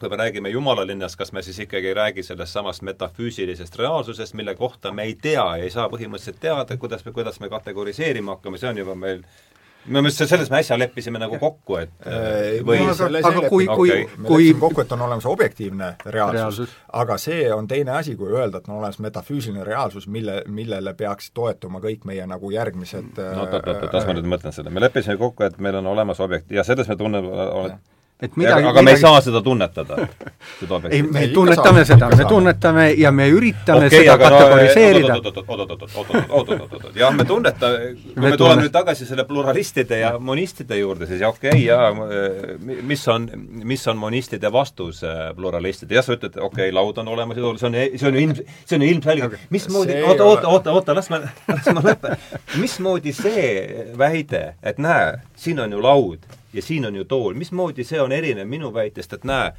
kui me räägime Jumala linnast, kas me siis ikkagi ei räägi sellest samast metafüüsilisest reaalsusest, mille kohta me ei tea ja ei saa põhimõtteliselt teada, kuidas me, kuidas me kategoriseerima hakkame, see on juba meil minu meelest selles me äsja leppisime nagu kokku, et äh, või no, aga, aga kui, kui okay. me kui... leppisime kokku, et on olemas objektiivne reaalsus, reaalsus., aga see on teine asi, kui öelda, et on olemas metafüüsiline reaalsus, mille, millele peaks toetuma kõik meie nagu järgmised no oot, oot, oot, las ma nüüd mõtlen seda, me leppisime kokku, et meil on olemas objekt- ja selles me tunneme, et midagi aga midagi... me ei saa seda tunnetada, seda objekti. ei, me tunnetame seda, me tunnetame ja me üritame okay, seda kategoriseerida. oot-oot-oot-oot-oot-oot-oot-oot, jah, me tunnetame, kui me, me tuleme nüüd tagasi selle pluralistide ja monistide juurde, siis okei okay,, jaa, mis on, mis on monistide vastus pluralistide, jah, sa ütled, okei okay,, laud on olemas, see on, see on ju ilm, see on ju ilmselge, mismoodi, oota, oota, oota, oota, las ma, las ma lõpetan. mismoodi see väide, et näe, siin on ju laud ja siin on ju tool, mismoodi see on erinev minu väitest, et näe,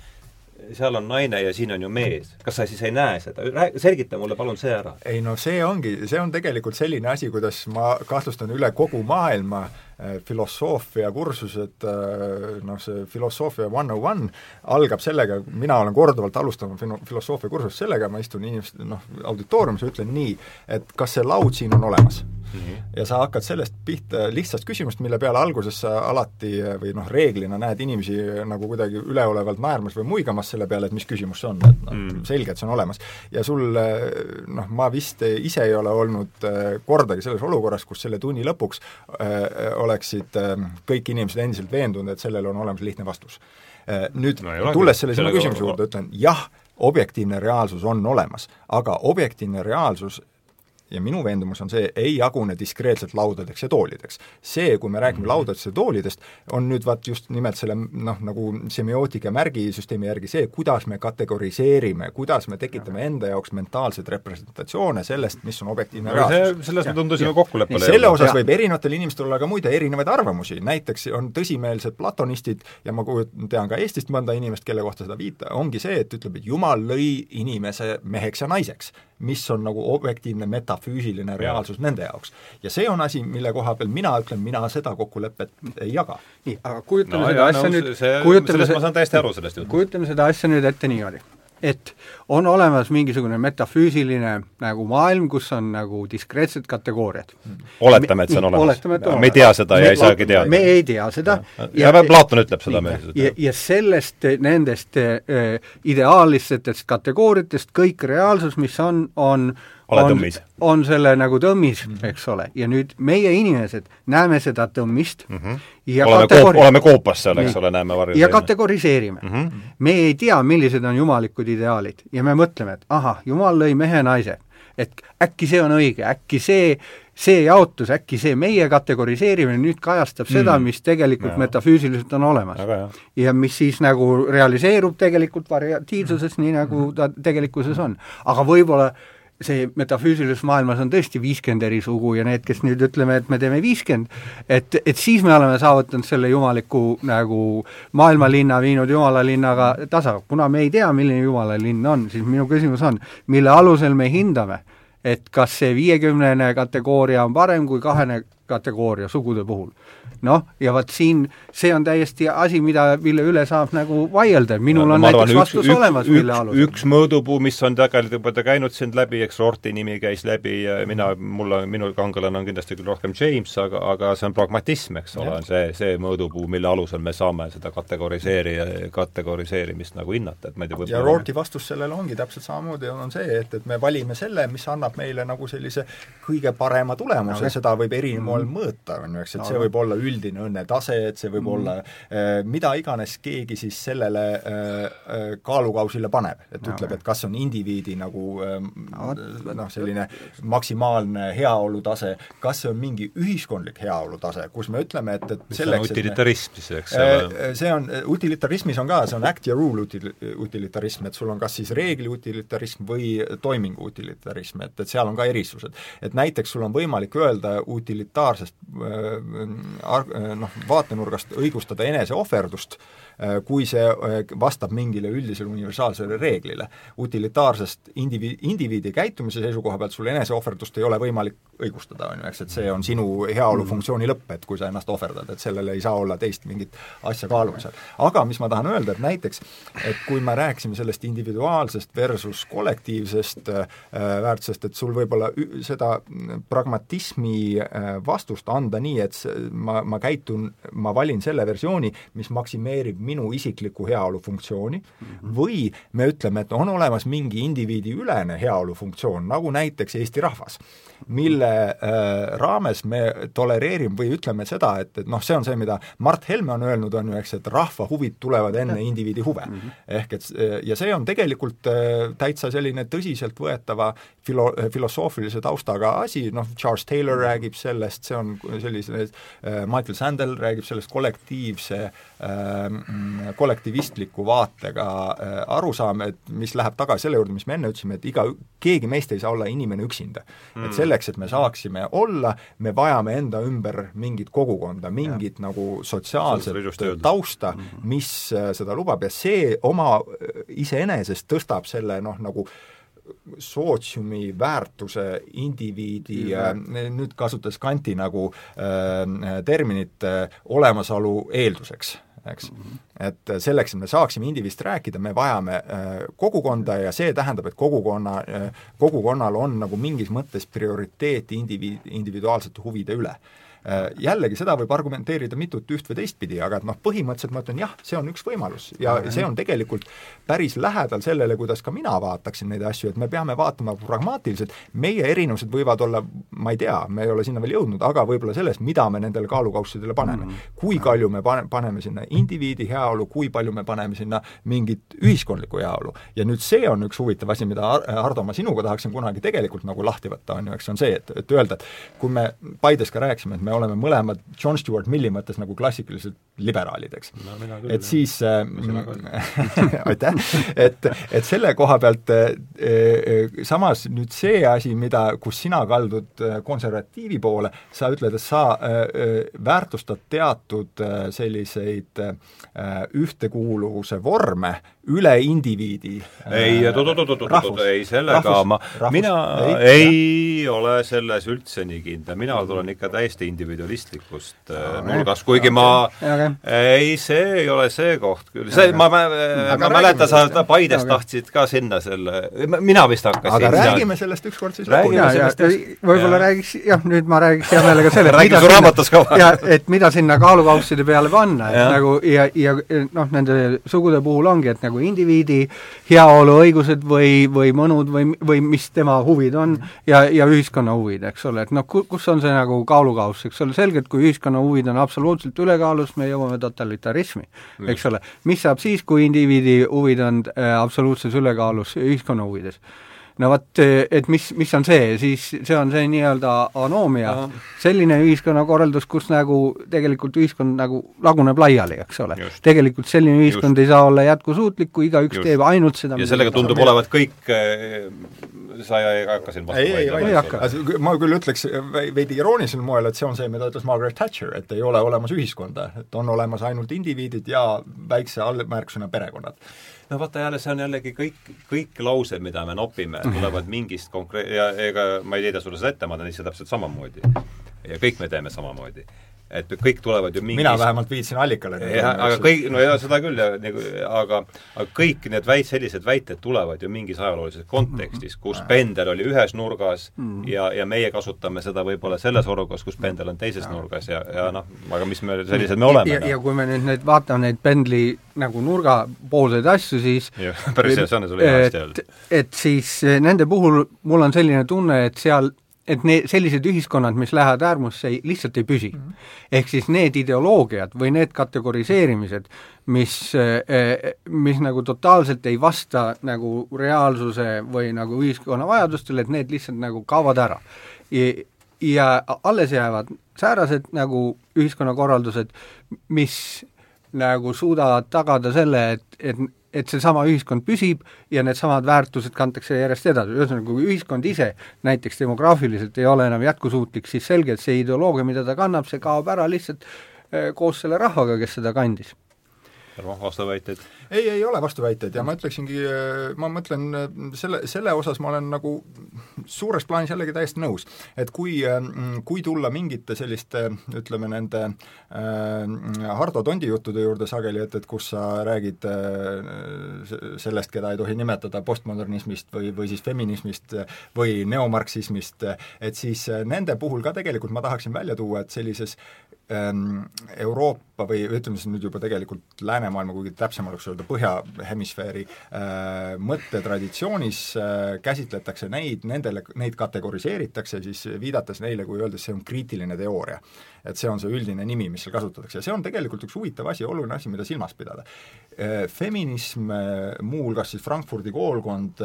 seal on naine ja siin on ju mees. kas sa siis ei näe seda? selgita mulle palun see ära. ei no see ongi, see on tegelikult selline asi, kuidas ma kahtlustan üle kogu maailma äh, filosoofia kursused, noh see filosoofia one on one algab sellega, mina olen korduvalt alustanud filo-, filosoofia kursust sellega, ma istun inimeste noh, auditooriumis ja ütlen nii, et kas see laud siin on olemas ja sa hakkad sellest pihta lihtsast küsimust, mille peale alguses sa alati või noh, reeglina näed inimesi nagu kuidagi üleolevalt naermas või muigamas selle peale, et mis küsimus see on, et noh mm., selge, et see on olemas. ja sul noh, ma vist ise ei ole olnud kordagi selles olukorras, kus selle tunni lõpuks öö, oleksid öö, kõik inimesed endiselt veendunud, et sellele on olemas lihtne vastus. Nüüd No tulles selle sinu küsimuse juurde, ütlen jah, objektiivne reaalsus on olemas, aga objektiivne reaalsus ja minu veendumus on see, ei jagune diskreetselt laudadeks ja toolideks. see, kui me räägime laudadest ja toolidest, on nüüd vaat just nimelt selle noh, nagu semiootika märgisüsteemi järgi see, kuidas me kategoriseerime, kuidas me tekitame enda jaoks mentaalseid representatsioone sellest, mis on objektiivne reaalsus, selles me tundusime kokkuleppele selle osas Jah. võib erinevatel inimestel olla ka muide erinevaid arvamusi, näiteks on tõsimeelsed platonistid ja ma tean ka Eestist mõnda inimest, kelle kohta seda viita, ongi see, et ütleb, et Jumal lõi inimese meheks ja naiseks, mis on nagu objektiivne metafüüsiline reaalsus nende jaoks. ja see on asi, mille koha peal mina ütlen, mina seda kokkulepet ei jaga. nii, aga kujutame no, seda jaa, asja no, nüüd, see, kujutame sellest se- ma saan täiesti aru sellest jutust. kujutame seda asja nüüd ette niimoodi, et on olemas mingisugune metafüüsiline nagu maailm, kus on nagu diskreetsed kategooriad. oletame, et see on olemas. oletame, et on Me ei tea seda ja ei saagi teada. me ei tea seda. ja Platon ütleb seda nii, meil. ja, ja sellest, nendest äh, ideaalistest kategooriatest kõik reaalsus, mis on, on Ole on, tõmmis. on selle nagu tõmmis, eks ole, ja nüüd meie inimesed näeme seda tõmmist mm -hmm. ja oleme koop-, kategori- oleme koopas seal, eks ole, näeme varju. ja kategoriseerime mm. Mhm. -hmm. me ei tea, millised on jumalikud ideaalid ja me mõtleme, et ahah, jumal lõi mehe naise, et äkki see on õige, äkki see, see jaotus, äkki see meie kategoriseerimine nüüd kajastab seda, mis tegelikult Jaa. metafüüsiliselt on olemas. ja mis siis nagu realiseerub tegelikult variatiivsuses, nii nagu ta tegelikkuses on. aga võib-olla see metafüüsilises maailmas on tõesti viiskümmend eri sugu ja need, kes nüüd ütleme, et me teeme viiskümmend, et, et siis me oleme saavutanud selle jumaliku nagu maailmalinna viinud jumalalinnaga tasa. kuna me ei tea, milline jumalalinn on, siis minu küsimus on, mille alusel me hindame, et kas see viiekümnene kategooria on parem kui kahene kategooria sugude puhul. Noh, ja vot siin, see on täiesti asi, mida, mille üle saab nagu vaielda, minul on ma arvan, näiteks vastus üks, olemas, mille üks, alusel. üks mõõdupuu, mis on tegelikult juba ta käinud sind läbi, eks Rorti nimi käis läbi ja mina, mul on, minu kangelane on kindlasti küll rohkem James, aga, aga see on pragmatism, eks ole, on see, see mõõdupuu, mille alusel me saame seda kategoriseerija, kategoriseerimist nagu hinnata, et ma ei tea, ja Rorty vastus sellele ongi täpselt samamoodi, on see, et, et me valime selle, mis annab meile nagu sellise kõige parema tulemuse Aga- okay., seda võib eri moel mõõta, on ju, eks, et see võib olla üldine õnnetase, et see võib olla äh, mida iganes keegi siis sellele äh, äh, kaalukausile paneb, et Aga- ütleb, et kas on indiviidi nagu vot- noh, selline maksimaalne heaolutase, kas see on mingi ühiskondlik heaolutase, kus me ütleme, et, et selleks, utilitarism siis, eks ole. See on, utilitarismis on ka, see on act ja rule util-, utilitarism, et sul on kas siis reegli utilitarism või toimingu utilitarism, et, et seal on ka erisused. et näiteks sul on võimalik öelda utilitaarsest ar- äh, noh, vaatenurgast õigustada eneseohverdust, kui see äh, vastab mingile üldisele universaalsele reeglile. utilitaarsest indivi-, indiviidi käitumise seisukoha pealt sul eneseohverdust ei ole võimalik õigustada, on ju, eks, et see on sinu heaolufunktsiooni lõpp, et kui sa ennast ohverdad, et sellel ei saa olla teist mingit asja kaalumisel. aga mis ma tahan öelda, et näiteks, et kui me rääkisime sellest individuaalsest versus kollektiivsest äh, väärtusest, et sul võib olla ü- seda pragmatismi äh, vastust anda nii, et ma, ma käitun, ma valin selle versiooni, mis maksimeerib minu isiklikku heaolu funktsiooni mm, -hmm. või me ütleme, et on olemas mingi indiviidi ülene heaolu funktsioon, nagu näiteks Eesti rahvas mille äh, raames me tolereerime või ütleme seda, et, et noh, see on see, mida Mart Helme on öelnud, on ju, eks, et rahva huvid tulevad enne indiviidi huve mm. -hmm. ehk et ja see on tegelikult äh, täitsa selline tõsiseltvõetava filo-, filosoofilise taustaga asi, noh, Charles Taylor mhm. räägib sellest, see on sellise äh,, Michael Sandel räägib sellest kollektiivse äh, kollektivistliku vaatega äh, arusaam, et mis läheb tagasi selle juurde, mis me enne ütlesime, et iga, keegi meist ei saa olla inimene üksinda mm.. et selle selleks, et me saaksime olla, me vajame enda ümber mingit kogukonda, mingit ja. nagu sotsiaalset tausta, mhm. mis äh, seda lubab ja see oma äh, iseenesest tõstab selle noh, nagu sootsiumi väärtuse indiviidi mm, -hmm. nüüd kasutades Kanti nagu äh, terminit äh,, olemasolu eelduseks eks mm. -hmm. et selleks, et me saaksime indiviidist rääkida, me vajame äh, kogukonda ja see tähendab, et kogukonna äh,, kogukonnal on nagu mingis mõttes prioriteet indiviid, individuaalsete huvide üle jällegi, seda võib argumenteerida mitut üht või teistpidi, aga et noh, põhimõtteliselt ma ütlen jah, see on üks võimalus ja see on tegelikult päris lähedal sellele, kuidas ka mina vaataksin neid asju, et me peame vaatama pragmaatiliselt, meie erinevused võivad olla, ma ei tea, me ei ole sinna veel jõudnud, aga võib-olla selles, mida me nendele kaalukaussidele paneme mm. -hmm. kui palju me pane, paneme sinna indiviidi heaolu, kui palju me paneme sinna mingit ühiskondlikku heaolu. ja nüüd see on üks huvitav asi, mida Hardo, ma sinuga tahaksin kunagi tegelikult nagu lahti võtta, on ju, eks, on see, et, et öelda, et kui me Paides ka rääkisime, et me oleme mõlemad John Stewart Milli mõttes nagu klassikalised liberaalid, eks no,. et siis äh, *laughs* aitäh, et, et selle koha pealt äh, äh, samas nüüd see asi, mida, kus sina kaldud äh, konservatiivi poole, sa ütled, et sa äh, äh väärtustad teatud äh, selliseid äh, ühtekuuluvuse vorme üle indiviidi ei, oot-oot-oot-oot, ei sellega rahvus, ma, mina ei, ei ole selles üldse nii kindel, mina tulen ikka täiesti individualistlikust no, nurgast, kuigi ma okay. ei, see ei ole see koht küll, see, ma, ma, ma mäletan, sa Paides tahtsid ka sinna selle, mina vist hakkasin aga räägime sellest ükskord siis sellest võib-olla räägiks, jah, nüüd ma räägiks hea meelega selle räägime su raamatus ka ja et mida sinna kaalukausside peale panna, et nagu ja, ja noh, nende sugude puhul ongi, et nagu nagu indiviidi heaoluõigused või, või mõnud või, või mis tema huvid on ja, ja ühiskonna huvid, eks ole, et noh, kus on see nagu kaalukauss, eks ole, selgelt kui ühiskonna huvid on absoluutselt ülekaalus, me jõuame totalitarismi, eks ole. mis saab siis, kui indiviidi huvid on äh, absoluutses ülekaalus ühiskonna huvides? no vot, et mis, mis on see, siis see on see nii-öelda anoomia, selline ühiskonnakorraldus, kus nagu tegelikult ühiskond nagu laguneb laiali, eks ole. tegelikult selline ühiskond Just. ei saa olla jätkusuutlik, kui igaüks teeb ainult seda, ja sellega tundub olevat kõik äh, sa ei hakka siin vastu ei, ei, ei hakka. ma küll ütleks veidi iroonilisel moel, et see on see, mida ütles Margaret Thatcher, et ei ole olemas ühiskonda, et on olemas ainult indiviidid ja väikse allmärksõna perekonnad. No vaata jälle, see on jällegi kõik, kõik laused, mida me nopime, tulevad mingist konkreet- ja ega ma ei heida sulle seda ette, ma teen ise täpselt samamoodi. ja kõik me teeme samamoodi et kõik tulevad ju mingist mina vähemalt viitsin allikale. aga kõik, no ja seda küll, ja nagu aga aga kõik need väit-, sellised väited tulevad ju mingis ajaloolises kontekstis, kus pendel oli ühes nurgas mm. ja, ja meie kasutame seda võib-olla selles olukorras, kus pendel on teises nurgas ja, ja noh, aga mis me, sellised me oleme. ja, ja, ja kui me nüüd neid vaatame neid pendli nagu nurgapoolseid asju, siis päris hea, see on sul hästi öeldud. et siis nende puhul mul on selline tunne, et seal et need, sellised ühiskonnad, mis lähevad äärmusse, ei, lihtsalt ei püsi mm. -hmm. ehk siis need ideoloogiad või need kategoriseerimised, mis, eh, mis nagu totaalselt ei vasta nagu reaalsuse või nagu ühiskonna vajadustele, et need lihtsalt nagu kaovad ära. ja alles jäävad säärased nagu ühiskonnakorraldused, mis nagu suudavad tagada selle, et, et et seesama ühiskond püsib ja needsamad väärtused kantakse järjest edasi, ühesõnaga kui ühiskond ise näiteks demograafiliselt ei ole enam jätkusuutlik, siis selgelt see ideoloogia, mida ta kannab, see kaob ära lihtsalt eh, koos selle rahvaga, kes seda kandis Tarmo, vastuväiteid? ei, ei ole vastuväiteid ja ma ütleksingi, ma mõtlen selle, selle osas ma olen nagu suures plaanis jällegi täiesti nõus. et kui, kui tulla mingite selliste ütleme, nende äh, Hardo Tondi juttude juurde sageli, et, et kus sa räägid äh, sellest, keda ei tohi nimetada postmodernismist või, või siis feminismist või neomarksismist, et siis nende puhul ka tegelikult ma tahaksin välja tuua, et sellises ähm, Euroopa või ütleme siis nüüd juba tegelikult läänemaailma, kuigi täpsem oleks öelda põhjahemisfääri äh, mõttetraditsioonis äh, käsitletakse neid, nendele, neid kategoriseeritakse siis viidates neile, kui öeldes see on kriitiline teooria. et see on see üldine nimi, mis seal kasutatakse ja see on tegelikult üks huvitav asi, oluline asi, mida silmas pidada äh,. Feminism muuhulgas siis Frankfurdi koolkond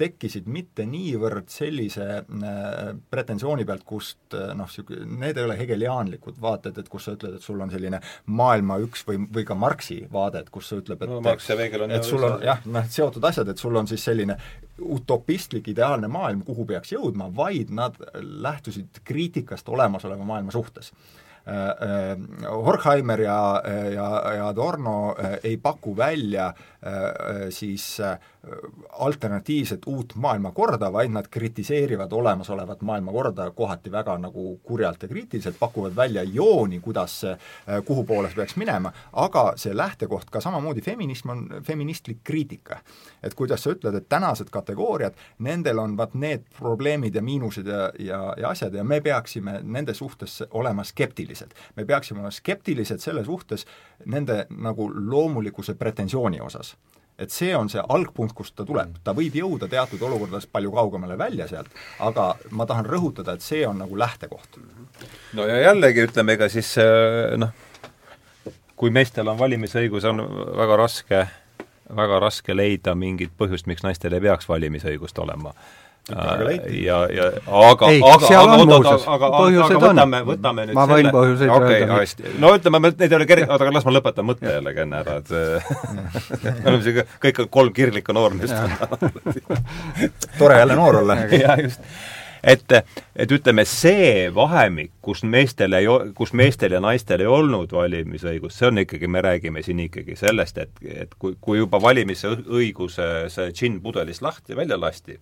tekkisid mitte niivõrd sellise äh, pretensiooni pealt, kust äh, noh, niisugune, need ei ole hegeliaanlikud vaated, et kus sa ütled, et sul on selline maailma üks või, või ka Marxi vaade, et kus sa ütleb, et no, Marx ja Weigel on et sul on jah, noh, seotud asjad, et sul on siis selline utopistlik ideaalne maailm, kuhu peaks jõudma, vaid nad lähtusid kriitikast olemasoleva maailma suhtes. Äh, Horkheimer ja, ja, ja Adorno ei paku välja siis alternatiivset uut maailmakorda, vaid nad kritiseerivad olemasolevat maailmakorda kohati väga nagu kurjalt ja kriitiliselt, pakuvad välja jooni, kuidas see, kuhu poole see peaks minema, aga see lähtekoht ka samamoodi feminism on feministlik kriitika. et kuidas sa ütled, et tänased kategooriad, nendel on vaat need probleemid ja miinused ja, ja, ja asjad ja me peaksime nende suhtes olema skeptilised. me peaksime olema skeptilised selle suhtes nende nagu loomulikkuse pretensiooni osas et see on see algpunkt, kust ta tuleb, ta võib jõuda teatud olukordades palju kaugemale välja sealt, aga ma tahan rõhutada, et see on nagu lähtekoht. no ja jällegi ütleme, ega siis äh, noh, kui meestel on valimisõigus, on väga raske, väga raske leida mingit põhjust, miks naistel ei peaks valimisõigust olema ja, ja aga, ei, aga, aga, aga, aga, aga, aga võtame, võtame nüüd ma võin selle... põhjuseid okay, öelda. hästi, no ütleme, need ei ole kerge, oota, aga las ma lõpetan mõtte jällegi enne ära, et *laughs* me oleme siin kõik kolm kirglikku noormeest. *laughs* tore jälle noor olla. *laughs* jah, just. Et, et ütleme, see vahemik, kus meestel ei, kus meestel ja naistel ei olnud valimisõigust, see on ikkagi, me räägime siin ikkagi sellest, et, et kui, kui juba valimisõiguse see džinn pudelist lahti, välja lasti,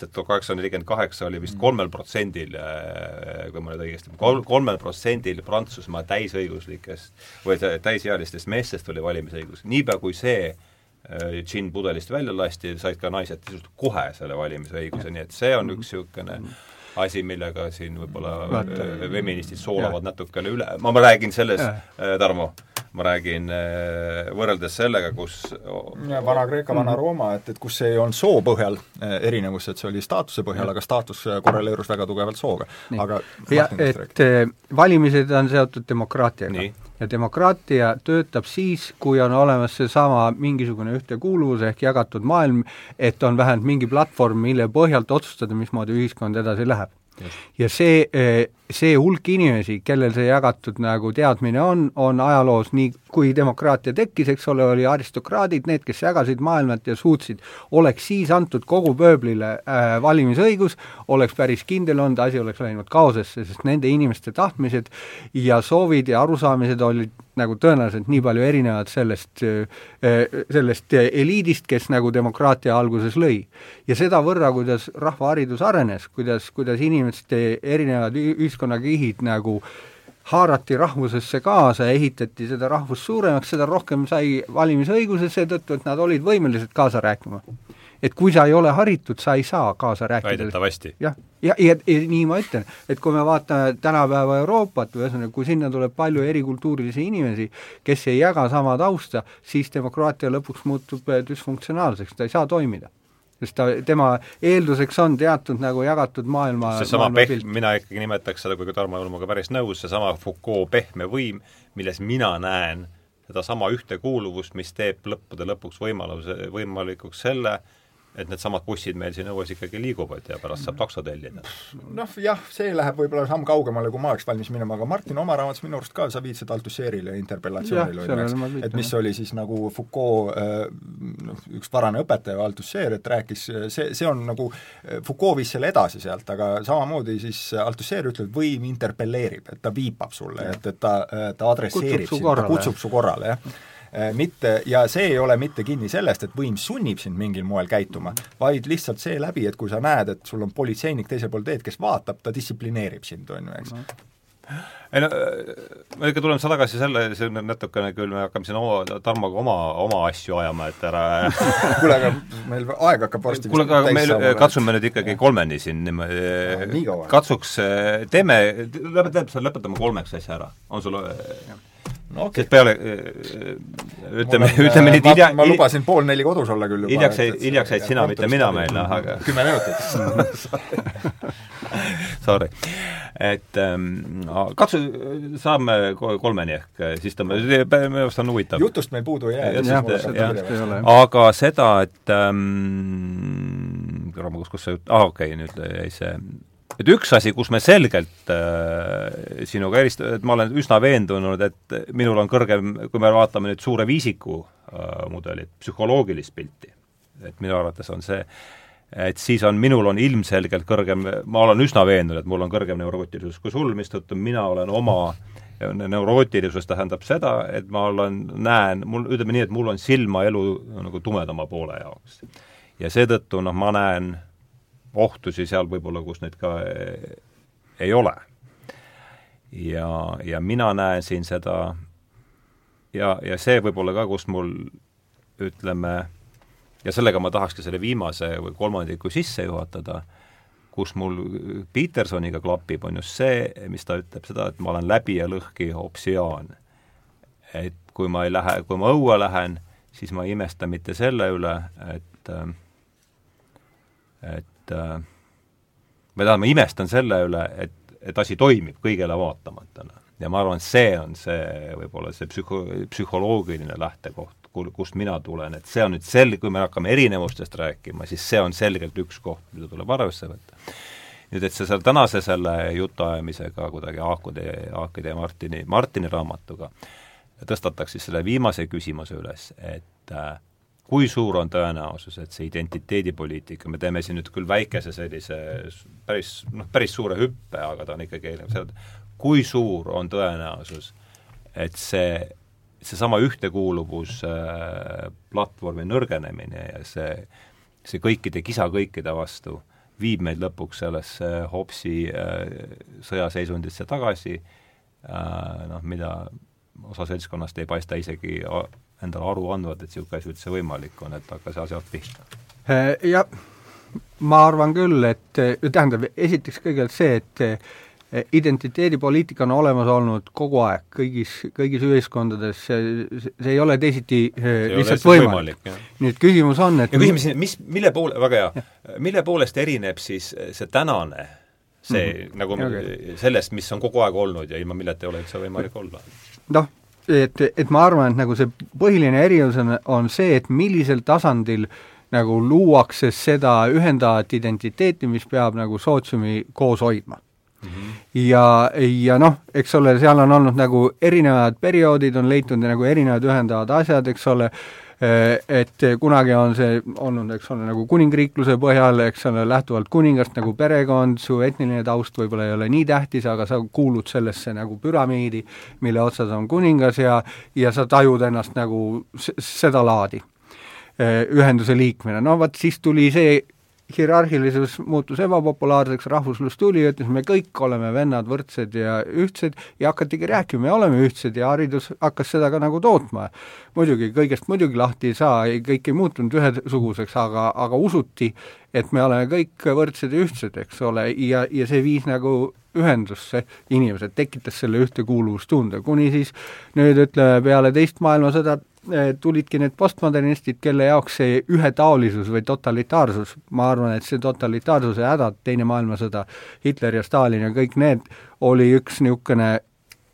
et tuhat kaheksasada nelikümmend kaheksa oli vist mm. kolmel protsendil, äh, kui ma nüüd õigesti, kol-, kolmel protsendil Prantsusmaa täisõiguslikest või täisealistest meestest oli valimisõigus. niipea, kui see džinn äh, pudelist välja lasti, said ka naised sisuliselt kohe selle valimisõiguse, nii et see on mm. üks niisugune asi, millega siin võib-olla äh, feministid soolavad natukene üle, ma, ma räägin selles, Tarmo, ma räägin äh, võrreldes sellega, kus Vana-Kreeka, Vana-Rooma, et, et kus ei olnud soo põhjal äh, erinevus, et see oli staatuse põhjal, aga staatus äh, korreleerus väga tugevalt sooga. aga ja et valimised on seotud demokraatiaga. Ja demokraatia töötab siis, kui on olemas seesama mingisugune ühtekuuluvus ehk jagatud maailm, et on vähemalt mingi platvorm, mille põhjalt otsustada, mismoodi ühiskond edasi läheb. ja see see hulk inimesi, kellel see jagatud nagu teadmine on, on ajaloos nii, kui demokraatia tekkis, eks ole, oli aristokraadid, need, kes jagasid maailmat ja suutsid, oleks siis antud kogu pööblile äh, valimisõigus, oleks päris kindel olnud, asi oleks läinud kaosesse, sest nende inimeste tahtmised ja soovid ja arusaamised olid nagu tõenäoliselt nii palju erinevad sellest, äh, sellest eliidist, kes nagu demokraatia alguses lõi. ja sedavõrra, kuidas rahvaharidus arenes, kuidas, kuidas inimeste erinevad ühiskonnad ühiskonnakihid nagu haarati rahvusesse kaasa ja ehitati seda rahvust suuremaks, seda rohkem sai valimisõiguse seetõttu, et nad olid võimelised kaasa rääkima. et kui sa ei ole haritud, sa ei saa kaasa rääkida. väidetavasti. jah, ja, ja, ja, ja nii ma ütlen, et kui me vaatame tänapäeva Euroopat, ühesõnaga kui sinna tuleb palju erikultuurilisi inimesi, kes ei jaga sama tausta, siis demokraatia lõpuks muutub düsfunktsionaalseks, ta ei saa toimida sest ta, tema eelduseks on teatud nagu jagatud maailma seesama pehm, mina ikkagi nimetaks seda, kuigi Tarmo ei ole minuga päris nõus, seesama Foucault pehme võim, milles mina näen sedasama ühtekuuluvust, mis teeb lõppude lõpuks võimaluse, võimalikuks selle, et needsamad bussid meil siin õues ikkagi liiguvad ja pärast saab takso tellida. noh jah, see läheb võib-olla samm kaugemale, kui ma oleks valmis minema, aga Martin oma raamatus minu arust ka, sa viitasid Althusserile ja interpellatsioonile, et mis oli siis nagu Foucault äh, noh, üks varane õpetaja, Althusser, et rääkis, see, see on nagu, Foucault viis selle edasi sealt, aga samamoodi siis Althusser ütleb, võim interpelleerib, et ta viipab sulle, et, et ta, ta adresseerib sind, ta kutsub su korrale, jah mitte, ja see ei ole mitte kinni sellest, et võim sunnib sind mingil moel käituma, vaid lihtsalt seeläbi, et kui sa näed, et sul on politseinik teisel pool teed, kes vaatab, ta distsiplineerib sind, on ju, eks. Ei no me ikka tuleme tagasi selle, see on natukene küll, me hakkame siin oma, Tarmoga oma, oma asju ajama, et ära *laughs* kuule, aga meil aeg hakkab varsti kuule, aga meil, katsume nüüd ikkagi kolmeni siin niimoodi, katsuks, teeme, lõpetame, lõpetame kolmeks asja ära, on sul no okay. sest peale ütleme, ütleme nüüd hilja ma lubasin pool neli kodus olla küll juba. hiljaks jäid, hiljaks jäid sina, mitte mina meil, noh aga kümme minutit *laughs* Sorry. et ähm, katsu, saame kolmeni ehk, siis ta, minu arust on huvitav. jutust meil puudu ei jää. aga seda, et ähm, kus, kus see, aa ah, okei okay,, nüüd jäi see et üks asi, kus me selgelt äh, sinuga erist-, et ma olen üsna veendunud, et minul on kõrgem, kui me vaatame nüüd suure viisiku äh, mudelit, psühholoogilist pilti, et minu arvates on see, et siis on, minul on ilmselgelt kõrgem, ma olen üsna veendunud, et mul on kõrgem neurootilisus kui sul, mistõttu mina olen oma neurootilisus tähendab seda, et ma olen, näen, mul, ütleme nii, et mul on silmaelu nagu tumedama poole jaoks. ja seetõttu noh, ma näen ohtusi seal võib-olla, kus neid ka ei ole. ja, ja mina näen siin seda ja, ja see võib-olla ka, kus mul ütleme, ja sellega ma tahakski selle viimase või kolmandiku sisse juhatada, kus mul Petersoniga klapib, on just see, mis ta ütleb seda, et ma olen läbi ja lõhki optsioon. et kui ma ei lähe, kui ma õue lähen, siis ma ei imesta mitte selle üle, et et et äh, ma tean, ma imestan selle üle, et, et asi toimib kõigele vaatamata. Ja ma arvan, see on see võib-olla see psühho-, psühholoogiline lähtekoht, kust mina tulen, et see on nüüd sel-, kui me hakkame erinevustest rääkima, siis see on selgelt üks koht, mida tuleb arvesse võtta. nüüd, et see seal tänase selle jutuajamisega kuidagi Haakude, Haakide ja Martini, Martini raamatuga tõstataks siis selle viimase küsimuse üles, et äh, kui suur on tõenäosus, et see identiteedipoliitika, me teeme siin nüüd küll väikese sellise päris, noh, päris suure hüppe, aga ta on ikkagi eelnev, kui suur on tõenäosus, et see, seesama ühtekuuluvusplatvormi äh, nõrgenemine ja see, see kõikide kisa kõikide vastu viib meid lõpuks sellesse Hobsi äh, sõjaseisundisse tagasi äh,, noh, mida osa seltskonnast ei paista isegi endale aru andvad, et niisugune asi üldse võimalik on, et hakka seal sealt pihta? Äh, jah, ma arvan küll, et tähendab, esiteks kõigepealt see, et äh, identiteedipoliitika on olemas olnud kogu aeg, kõigis, kõigis ühiskondades, see, see ei ole teisiti äh, see lihtsalt võimalik, võimalik.. nüüd küsimus on, et ja küsime siin, mis, mille poole, väga hea, mille poolest erineb siis see tänane see mm -hmm. nagu okay. sellest, mis on kogu aeg olnud ja ilma milleta ei ole üldse võimalik olla? noh, et, et ma arvan, et nagu see põhiline erinevus on, on see, et millisel tasandil nagu luuakse seda ühendavat identiteeti, mis peab nagu sootsiumi koos hoidma mm. -hmm. ja, ja noh, eks ole, seal on olnud nagu erinevad perioodid, on leitud nagu erinevad ühendavad asjad, eks ole, Äh, et kunagi on see olnud, eks ole, nagu kuningriikluse põhjal, eks ole, lähtuvalt kuningast nagu perekond, su etniline taust võib-olla ei ole nii tähtis, aga sa kuulud sellesse nagu püramiidi, mille otsas on kuningas ja, ja sa tajud ennast nagu seda laadi äh, ühenduse liikmena, no vot siis tuli see hierarhilisus muutus ebapopulaarseks, rahvuslus tuli, ütles, me kõik oleme vennad, võrdsed ja ühtsed ja hakatigi rääkima, me oleme ühtsed ja haridus hakkas seda ka nagu tootma. muidugi, kõigest muidugi lahti ei saa, kõik ei muutunud ühesuguseks, aga, aga usuti, et me oleme kõik võrdsed ja ühtsed, eks ole, ja, ja see viis nagu ühendusse inimesed, tekitas selle ühtekuuluvustunde, kuni siis nüüd ütleme, peale teist maailmasõda tulidki need postmodernistid, kelle jaoks see ühetaolisus või totalitaarsus, ma arvan, et see totalitaarsuse hädad, Teine maailmasõda, Hitler ja Stalin ja kõik need, oli üks niisugune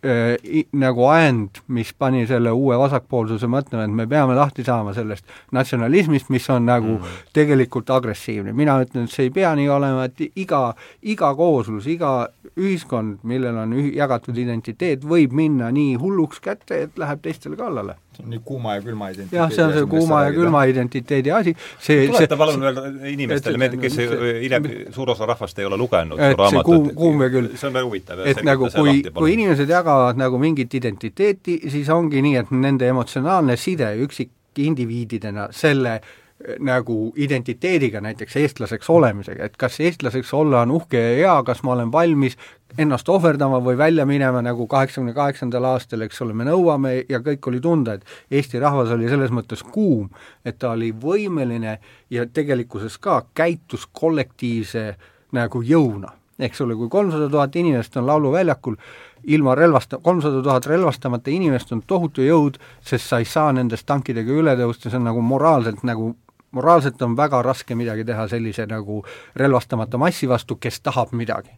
äh, nagu ajend, mis pani selle uue vasakpoolsuse mõtlema, et me peame lahti saama sellest natsionalismist, mis on nagu mm. tegelikult agressiivne. mina ütlen, et see ei pea nii olema, et iga, iga kooslus, iga ühiskond, millel on ühi-, jagatud identiteet, võib minna nii hulluks kätte, et läheb teistele kallale see on nii kuuma ja külma identiteedi jah, see on see kuuma ja külma identiteedi asi, see tuleta palun veel inimestele kes hiljem, suur osa rahvast ei ole lugenud et see kuum, kuum ja külm. see on väga huvitav. et nagu kui, kui inimesed jagavad nagu mingit identiteeti, siis ongi nii, et nende emotsionaalne side üksikindiviididena selle nagu identiteediga, näiteks eestlaseks olemisega, et kas eestlaseks olla on uhke ja hea, kas ma olen valmis ennast ohverdama või välja minema, nagu kaheksakümne kaheksandal aastal, eks ole, me nõuame ja kõik oli tunda, et Eesti rahvas oli selles mõttes kuum, et ta oli võimeline ja tegelikkuses ka käitus kollektiivse nagu jõuna. eks ole, kui kolmsada tuhat inimest on lauluväljakul, ilma relvasta-, kolmsada tuhat relvastamata inimest on tohutu jõud, sest sa ei saa nendest tankidega üle tõusta, see on nagu moraalselt nagu moraalselt on väga raske midagi teha sellise nagu relvastamata massi vastu, kes tahab midagi.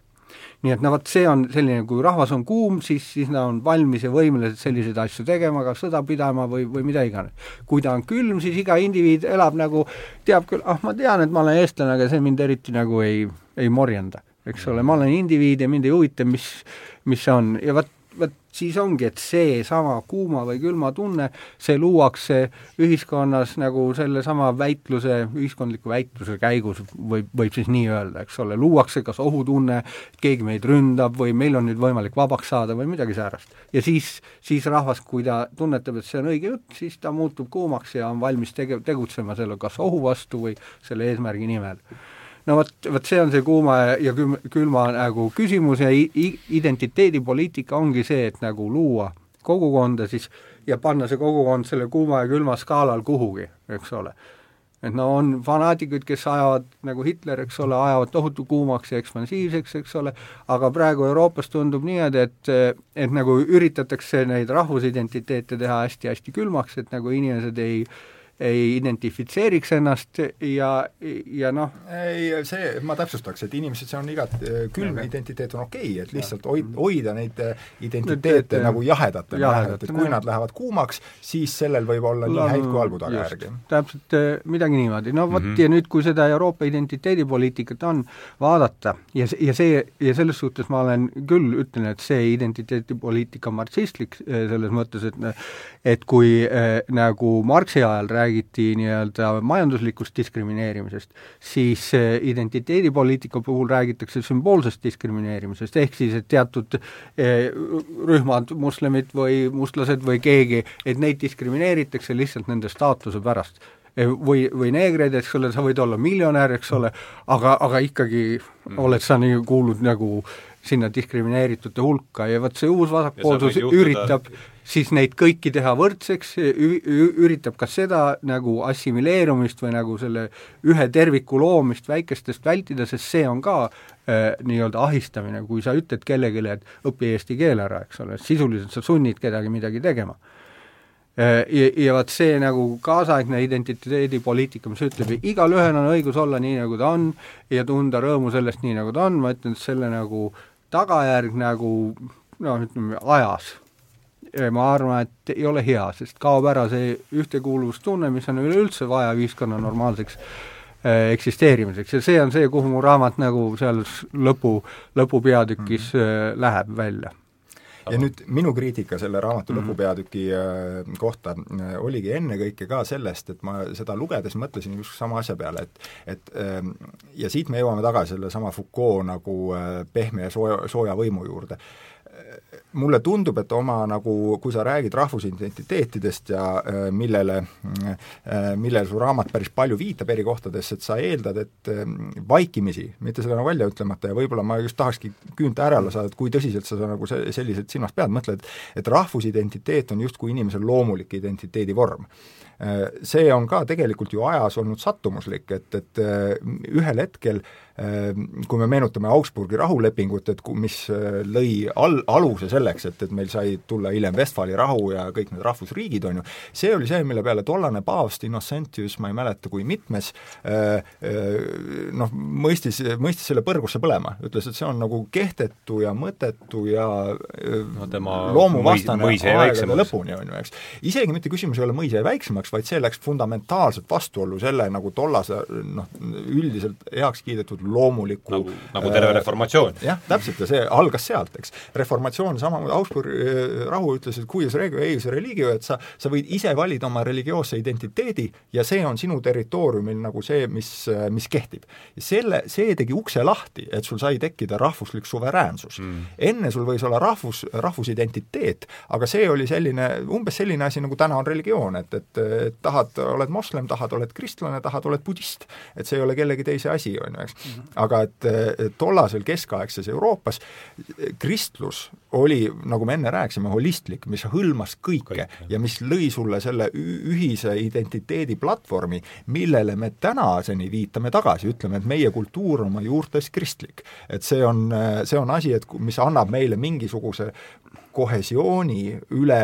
nii et no vot, see on selline, kui rahvas on kuum, siis, siis nad on valmis ja võimelised selliseid asju tegema, ka sõda pidama või, või mida iganes. kui ta on külm, siis iga indiviid elab nagu, teab küll, ah ma tean, et ma olen eestlane, aga see mind eriti nagu ei, ei morjenda, eks ole, ma olen indiviid ja mind ei huvita, mis, mis see on ja vot siis ongi, et seesama kuuma või külma tunne, see luuakse ühiskonnas nagu sellesama väitluse, ühiskondliku väitluse käigus, võib, võib siis nii öelda, eks ole, luuakse kas ohutunne, keegi meid ründab või meil on nüüd võimalik vabaks saada või midagi säärast. ja siis, siis rahvas, kui ta tunnetab, et see on õige jutt, siis ta muutub kuumaks ja on valmis tege-, tegutsema selle kas ohu vastu või selle eesmärgi nimel no vot, vot see on see kuuma ja külma, külma nagu küsimus ja identiteedipoliitika ongi see, et nagu luua kogukonda siis ja panna see kogukond selle kuuma ja külma skaalal kuhugi, eks ole. et no on fanaatikud, kes ajavad nagu Hitler, eks ole, ajavad tohutu kuumaks ja ekspansiivseks, eks ole, aga praegu Euroopas tundub niimoodi, et et nagu üritatakse neid rahvusidentiteete teha hästi-hästi külmaks, et nagu inimesed ei äh, ei identifitseeriks ennast ja, ja noh. Ei, see, ma täpsustaks, et inimesed, see on igati, külm ja, identiteet on okei okay,, et lihtsalt hoid, hoida neid äh, identiteete Need, nagu jahedatena jahedat, et kui nad lähevad kuumaks, siis sellel võib olla nii häid kui halbu tagajärgi. täpselt äh, midagi niimoodi, no vot mm -hmm. ja nüüd, kui seda Euroopa identiteedipoliitikat on vaadata ja, ja see, ja selles suhtes ma olen küll, ütlen, et see identiteedipoliitika on marksistlik äh, selles mõttes, et et kui äh, nagu Marxi ajal räägiti räägiti nii-öelda majanduslikust diskrimineerimisest, siis identiteedipoliitika puhul räägitakse sümboolsest diskrimineerimisest, ehk siis, et teatud eh, rühmad, moslemid või mustlased või keegi, et neid diskrimineeritakse lihtsalt nende staatuse pärast eh, või, või neegreid, eks ole, sa võid olla miljonär, eks ole, aga, aga ikkagi mm. oled sa nii, kuulud nagu sinna diskrimineeritute hulka ja vot see uus vasakpoolsus üritab siis neid kõiki teha võrdseks, üritab ka seda nagu assimileerumist või nagu selle ühe terviku loomist väikestest vältida, sest see on ka äh, nii-öelda ahistamine, kui sa ütled kellelegi, et õpi eesti keel ära, eks ole, sisuliselt sa sunnid kedagi midagi tegema äh,. Ja, ja vot see nagu kaasaegne identiteedipoliitika, mis ütleb, igalühel on õigus olla nii, nagu ta on ja tunda rõõmu sellest, nii nagu ta on, ma ütlen, et selle nagu tagajärg nagu noh, ütleme ajas ma arvan, et ei ole hea, sest kaob ära see ühtekuuluvustunne, mis on üleüldse vaja ühiskonna normaalseks äh, eksisteerimiseks ja see on see, kuhu mu raamat nagu seal lõpu, lõpupeatükis mm -hmm. läheb välja ja nüüd minu kriitika selle raamatu mm -hmm. lõpupeatüki äh, kohta oligi ennekõike ka sellest, et ma seda lugedes mõtlesin just sama asja peale, et et ähm, ja siit me jõuame tagasi sellesama Foucault nagu pehme ja sooja, sooja võimu juurde mulle tundub, et oma nagu, kui sa räägid rahvusidentiteetidest ja äh, millele äh,, millele su raamat päris palju viitab eri kohtades, et sa eeldad, et äh, vaikimisi, mitte seda nagu välja ütlemata ja võib-olla ma just tahakski küünte ärale saada, et kui tõsiselt sa nagu se-, selliselt silmas pead, mõtled, et rahvusidentiteet on justkui inimesel loomulik identiteedi vorm. Äh, see on ka tegelikult ju ajas olnud sattumuslik, et, et ühel hetkel äh, kui me meenutame Augsburgi rahulepingut, et mis äh, lõi al-, aluse selleks, et, et meil sai tulla hiljem Westfali rahu ja kõik need rahvusriigid, on ju, see oli see, mille peale tollane paavst Innocentius, ma ei mäleta, kui mitmes, äh, äh, noh, mõistis, mõistis selle põrgusse põlema, ütles, et see on nagu kehtetu ja mõttetu ja no, tema loomuvastane aegade lõpuni, on ju, eks. isegi mitte küsimus ei ole mõis jäi väiksemaks, vaid see läks fundamentaalselt vastuollu selle nagu tollase noh, üldiselt heaks kiidetud loomuliku nagu, nagu terve reformatsioon. jah, täpselt, ja see algas sealt, eks. reformatsioon samamoodi, Augsburgi äh, rahu ütles, et cuius regio eius religio, et sa, sa võid ise valida oma religioosse identiteedi ja see on sinu territooriumil nagu see, mis, mis kehtib. selle, see tegi ukse lahti, et sul sai tekkida rahvuslik suveräänsus mm.. enne sul võis olla rahvus, rahvusidentiteet, aga see oli selline, umbes selline asi, nagu täna on religioon, et, et, et tahad, oled moslem, tahad, oled kristlane, tahad, oled budist. et see ei ole kellegi teise asi, on ju, eks. Aga et tollasel keskaegses Euroopas kristlus oli, nagu me enne rääkisime, holistlik, mis hõlmas kõike Kõik, ja mis lõi sulle selle ühise identiteedi platvormi, millele me tänaseni viitame tagasi, ütleme, et meie kultuur on oma juurtes kristlik. et see on, see on asi, et mis annab meile mingisuguse kohesiooni üle,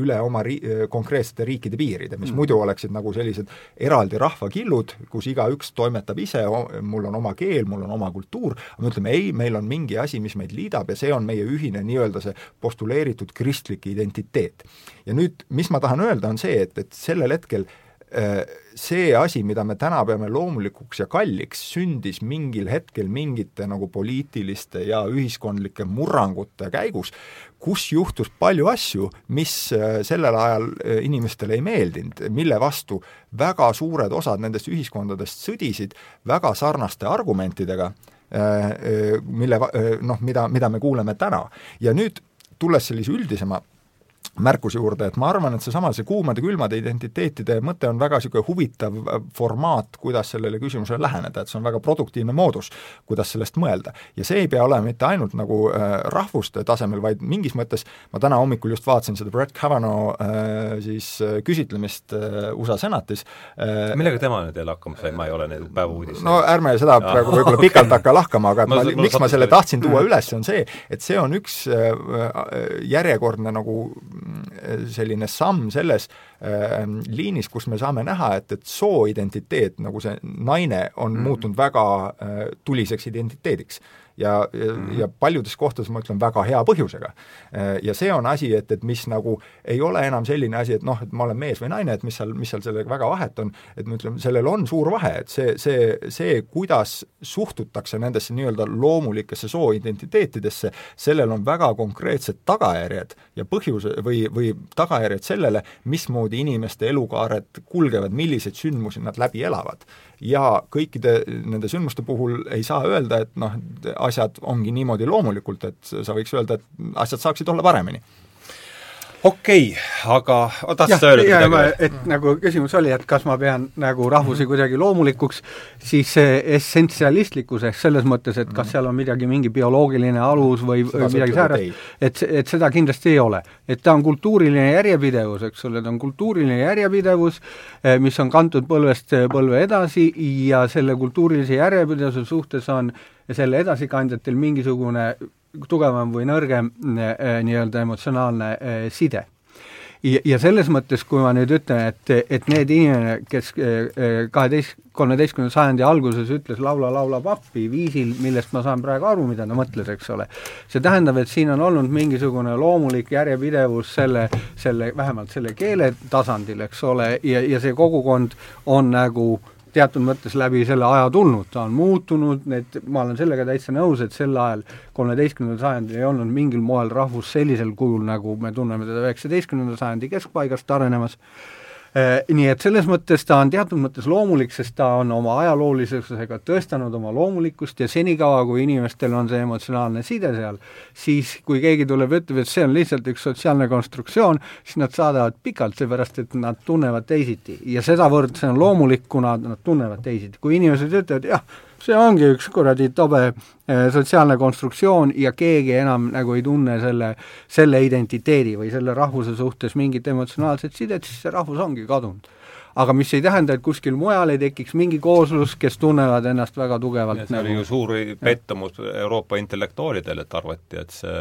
üle oma ri-, konkreetsete riikide piiride, mis mm. muidu oleksid nagu sellised eraldi rahvakillud, kus igaüks toimetab ise, mul on oma keel, mul on oma kultuur, aga me ütleme ei, meil on mingi asi, mis meid liidab ja see on meie ühine nii-öelda see postuleeritud kristlik identiteet. ja nüüd, mis ma tahan öelda, on see, et, et sellel hetkel Äh, see asi, mida me täna peame loomulikuks ja kalliks, sündis mingil hetkel mingite nagu poliitiliste ja ühiskondlike murrangute käigus, kus juhtus palju asju, mis äh, sellel ajal äh, inimestele ei meeldinud, mille vastu väga suured osad nendest ühiskondadest sõdisid väga sarnaste argumentidega, mille noh, mida, mida me kuuleme täna. ja nüüd tulles sellise üldisema märkuse juurde, et ma arvan, et seesama, see kuumade-külmade identiteetide mõte on väga niisugune huvitav äh, formaat, kuidas sellele küsimusele läheneda, et see on väga produktiivne moodus, kuidas sellest mõelda. ja see ei pea olema mitte ainult nagu äh, rahvuste tasemel, vaid mingis mõttes ma täna hommikul just vaatasin seda Brett Kavanaugh äh, siis äh, küsitlemist äh, USA senatis äh, millega tema nüüd jälle hakkama sai, ma ei ole neid päevauudiseid no ärme seda ja, praegu võib-olla okay. pikalt hakka lahkama, aga ma, ma, miks ma selle tahtsin tuua üles, on see, et see on üks järjekordne nagu selline samm selles äh, liinis, kus me saame näha, et, et sooidentiteet, nagu see naine, on mm. muutunud väga äh, tuliseks identiteediks ja, mm, -hmm. ja paljudes kohtades ma ütlen väga hea põhjusega. Ja see on asi, et, et mis nagu ei ole enam selline asi, et noh, et ma olen mees või naine, et mis seal, mis seal sellega väga vahet on, et me ütleme, sellel on suur vahe, et see, see, see, kuidas suhtutakse nendesse nii-öelda loomulikesse sooidentiteetidesse, sellel on väga konkreetsed tagajärjed ja põhjuse või, või tagajärjed sellele, mismoodi inimeste elukaared kulgevad, milliseid sündmusi nad läbi elavad ja kõikide nende sündmuste puhul ei saa öelda, et noh, asjad ongi niimoodi loomulikult, et sa võiks öelda, et asjad saaksid olla paremini okei okay,, aga tahtsid sa öelda midagi et nagu küsimus oli, et kas ma pean nagu rahvusi kuidagi loomulikuks, siis essentsialistlikkus ehk selles mõttes, et kas seal on midagi, mingi bioloogiline alus või, või midagi säärast, et, et seda kindlasti ei ole. et ta on kultuuriline järjepidevus, eks ole, ta on kultuuriline järjepidevus, eh, mis on kantud põlvest põlve edasi ja selle kultuurilise järjepidevuse suhtes on selle edasikandjatel mingisugune tugevam või nõrgem äh, nii-öelda emotsionaalne äh, side. ja, ja selles mõttes, kui ma nüüd ütlen, et, et need inimene, kes kaheteist, kolmeteistkümnenda sajandi alguses ütles laula, laula pappi viisil, millest ma saan praegu aru, mida ta mõtles, eks ole, see tähendab, et siin on olnud mingisugune loomulik järjepidevus selle, selle, vähemalt selle keele tasandil, eks ole, ja, ja see kogukond on nagu äh, teatud mõttes läbi selle aja tulnud, ta on muutunud, need, ma olen sellega täitsa nõus, et sel ajal, kolmeteistkümnendal sajandil ei olnud mingil moel rahvus sellisel kujul, nagu me tunneme teda üheksateistkümnenda sajandi keskpaigast arenemas, Äh, nii et selles mõttes ta on teatud mõttes loomulik, sest ta on oma ajaloolisusega tõestanud oma loomulikkust ja senikaua, kui inimestel on see emotsionaalne side seal, siis kui keegi tuleb ja ütleb, et see on lihtsalt üks sotsiaalne konstruktsioon, siis nad saadavad pikalt, seepärast et nad tunnevad teisiti ja sedavõrd see on loomulik, kuna nad tunnevad teisiti. kui inimesed ütlevad jah, see ongi üks kuradi tobe eh, sotsiaalne konstruktsioon ja keegi enam nagu ei tunne selle, selle identiteedi või selle rahvuse suhtes mingit emotsionaalset sidet, siis see rahvus ongi kadunud. Aga mis ei tähenda, et kuskil mujal ei tekiks mingi kooslus, kes tunnevad ennast väga tugevalt see oli ju suur pettumus Euroopa intellektuaalidel, et arvati, et see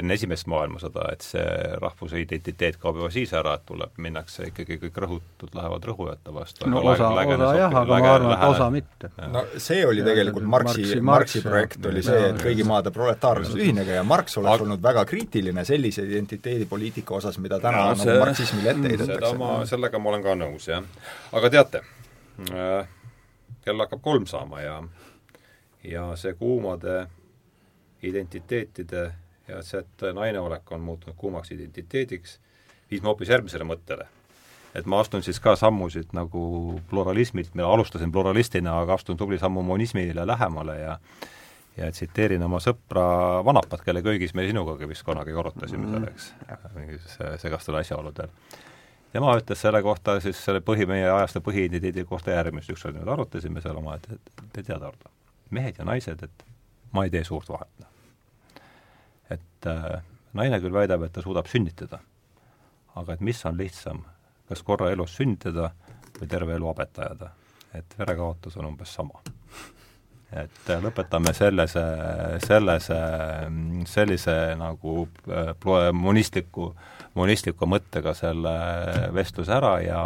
enne esimest maailmasõda, et see rahvuse identiteet kaob juba siis ära, et tuleb, minnakse ikkagi, kõik rõhutud lähevad rõhujate vastu. no osa, osa jah, aga ma arvan, et osa mitte. no see oli tegelikult Marxi, Marxi, Marxi projekt oli see, et kõigi maade proletaarsus ühinege ja Marx oleks olnud väga kriitiline sellise identiteedipoliitika osas, mida täna no, see, nagu marksismile ette heidetakse. seda ma, sellega ma olen ka nõus, jah. Aga teate äh,, kell hakkab kolm saama ja ja see kuumade identiteetide ja see, et naine olek on muutunud kuumaks identiteediks, viis ma hoopis järgmisele mõttele. et ma astun siis ka sammusid nagu pluralismilt, mina alustasin pluralistina, aga astun tubli sammu monismile lähemale ja ja tsiteerin oma sõpra Vanapat, kelle köögis me sinugagi vist kunagi korrutasime seal, eks, mingis segastel asjaoludel. Tema ütles selle kohta siis selle põhi, meie ajastu põhiidentiteedi kohta järgmist, ükskord niimoodi arutasime seal oma, et, et te teate, Ardo, mehed ja naised, et ma ei tee suurt vahet. Et äh, naine küll väidab, et ta suudab sünnitada, aga et mis on lihtsam, kas korra elus sünnitada või terve elu abet ajada. et verekaotus on umbes sama et lõpetame sellise, sellise, sellise nagu äh, monistliku, mõttega selle vestluse ära ja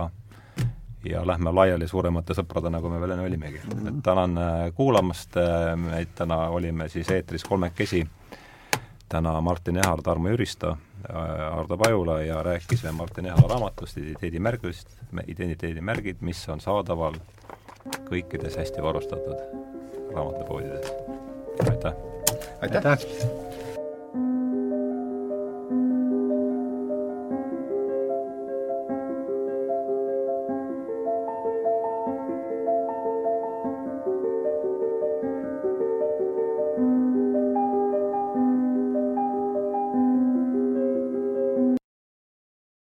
ja lähme laiali suuremate sõpradena, kui me veel enne olimegi. et tänan äh, kuulamast, äh, meid täna olime siis eetris kolmekesi, täna Martin Ehar, Tarmo Jüristo, Ardo Pajula ja rääkisime Martin Ehara raamatust Identiteedimärgist, identiteedimärgid, mis on saadaval kõikides hästi varustatud raamatupoodides. aitäh! aitäh, aitäh.!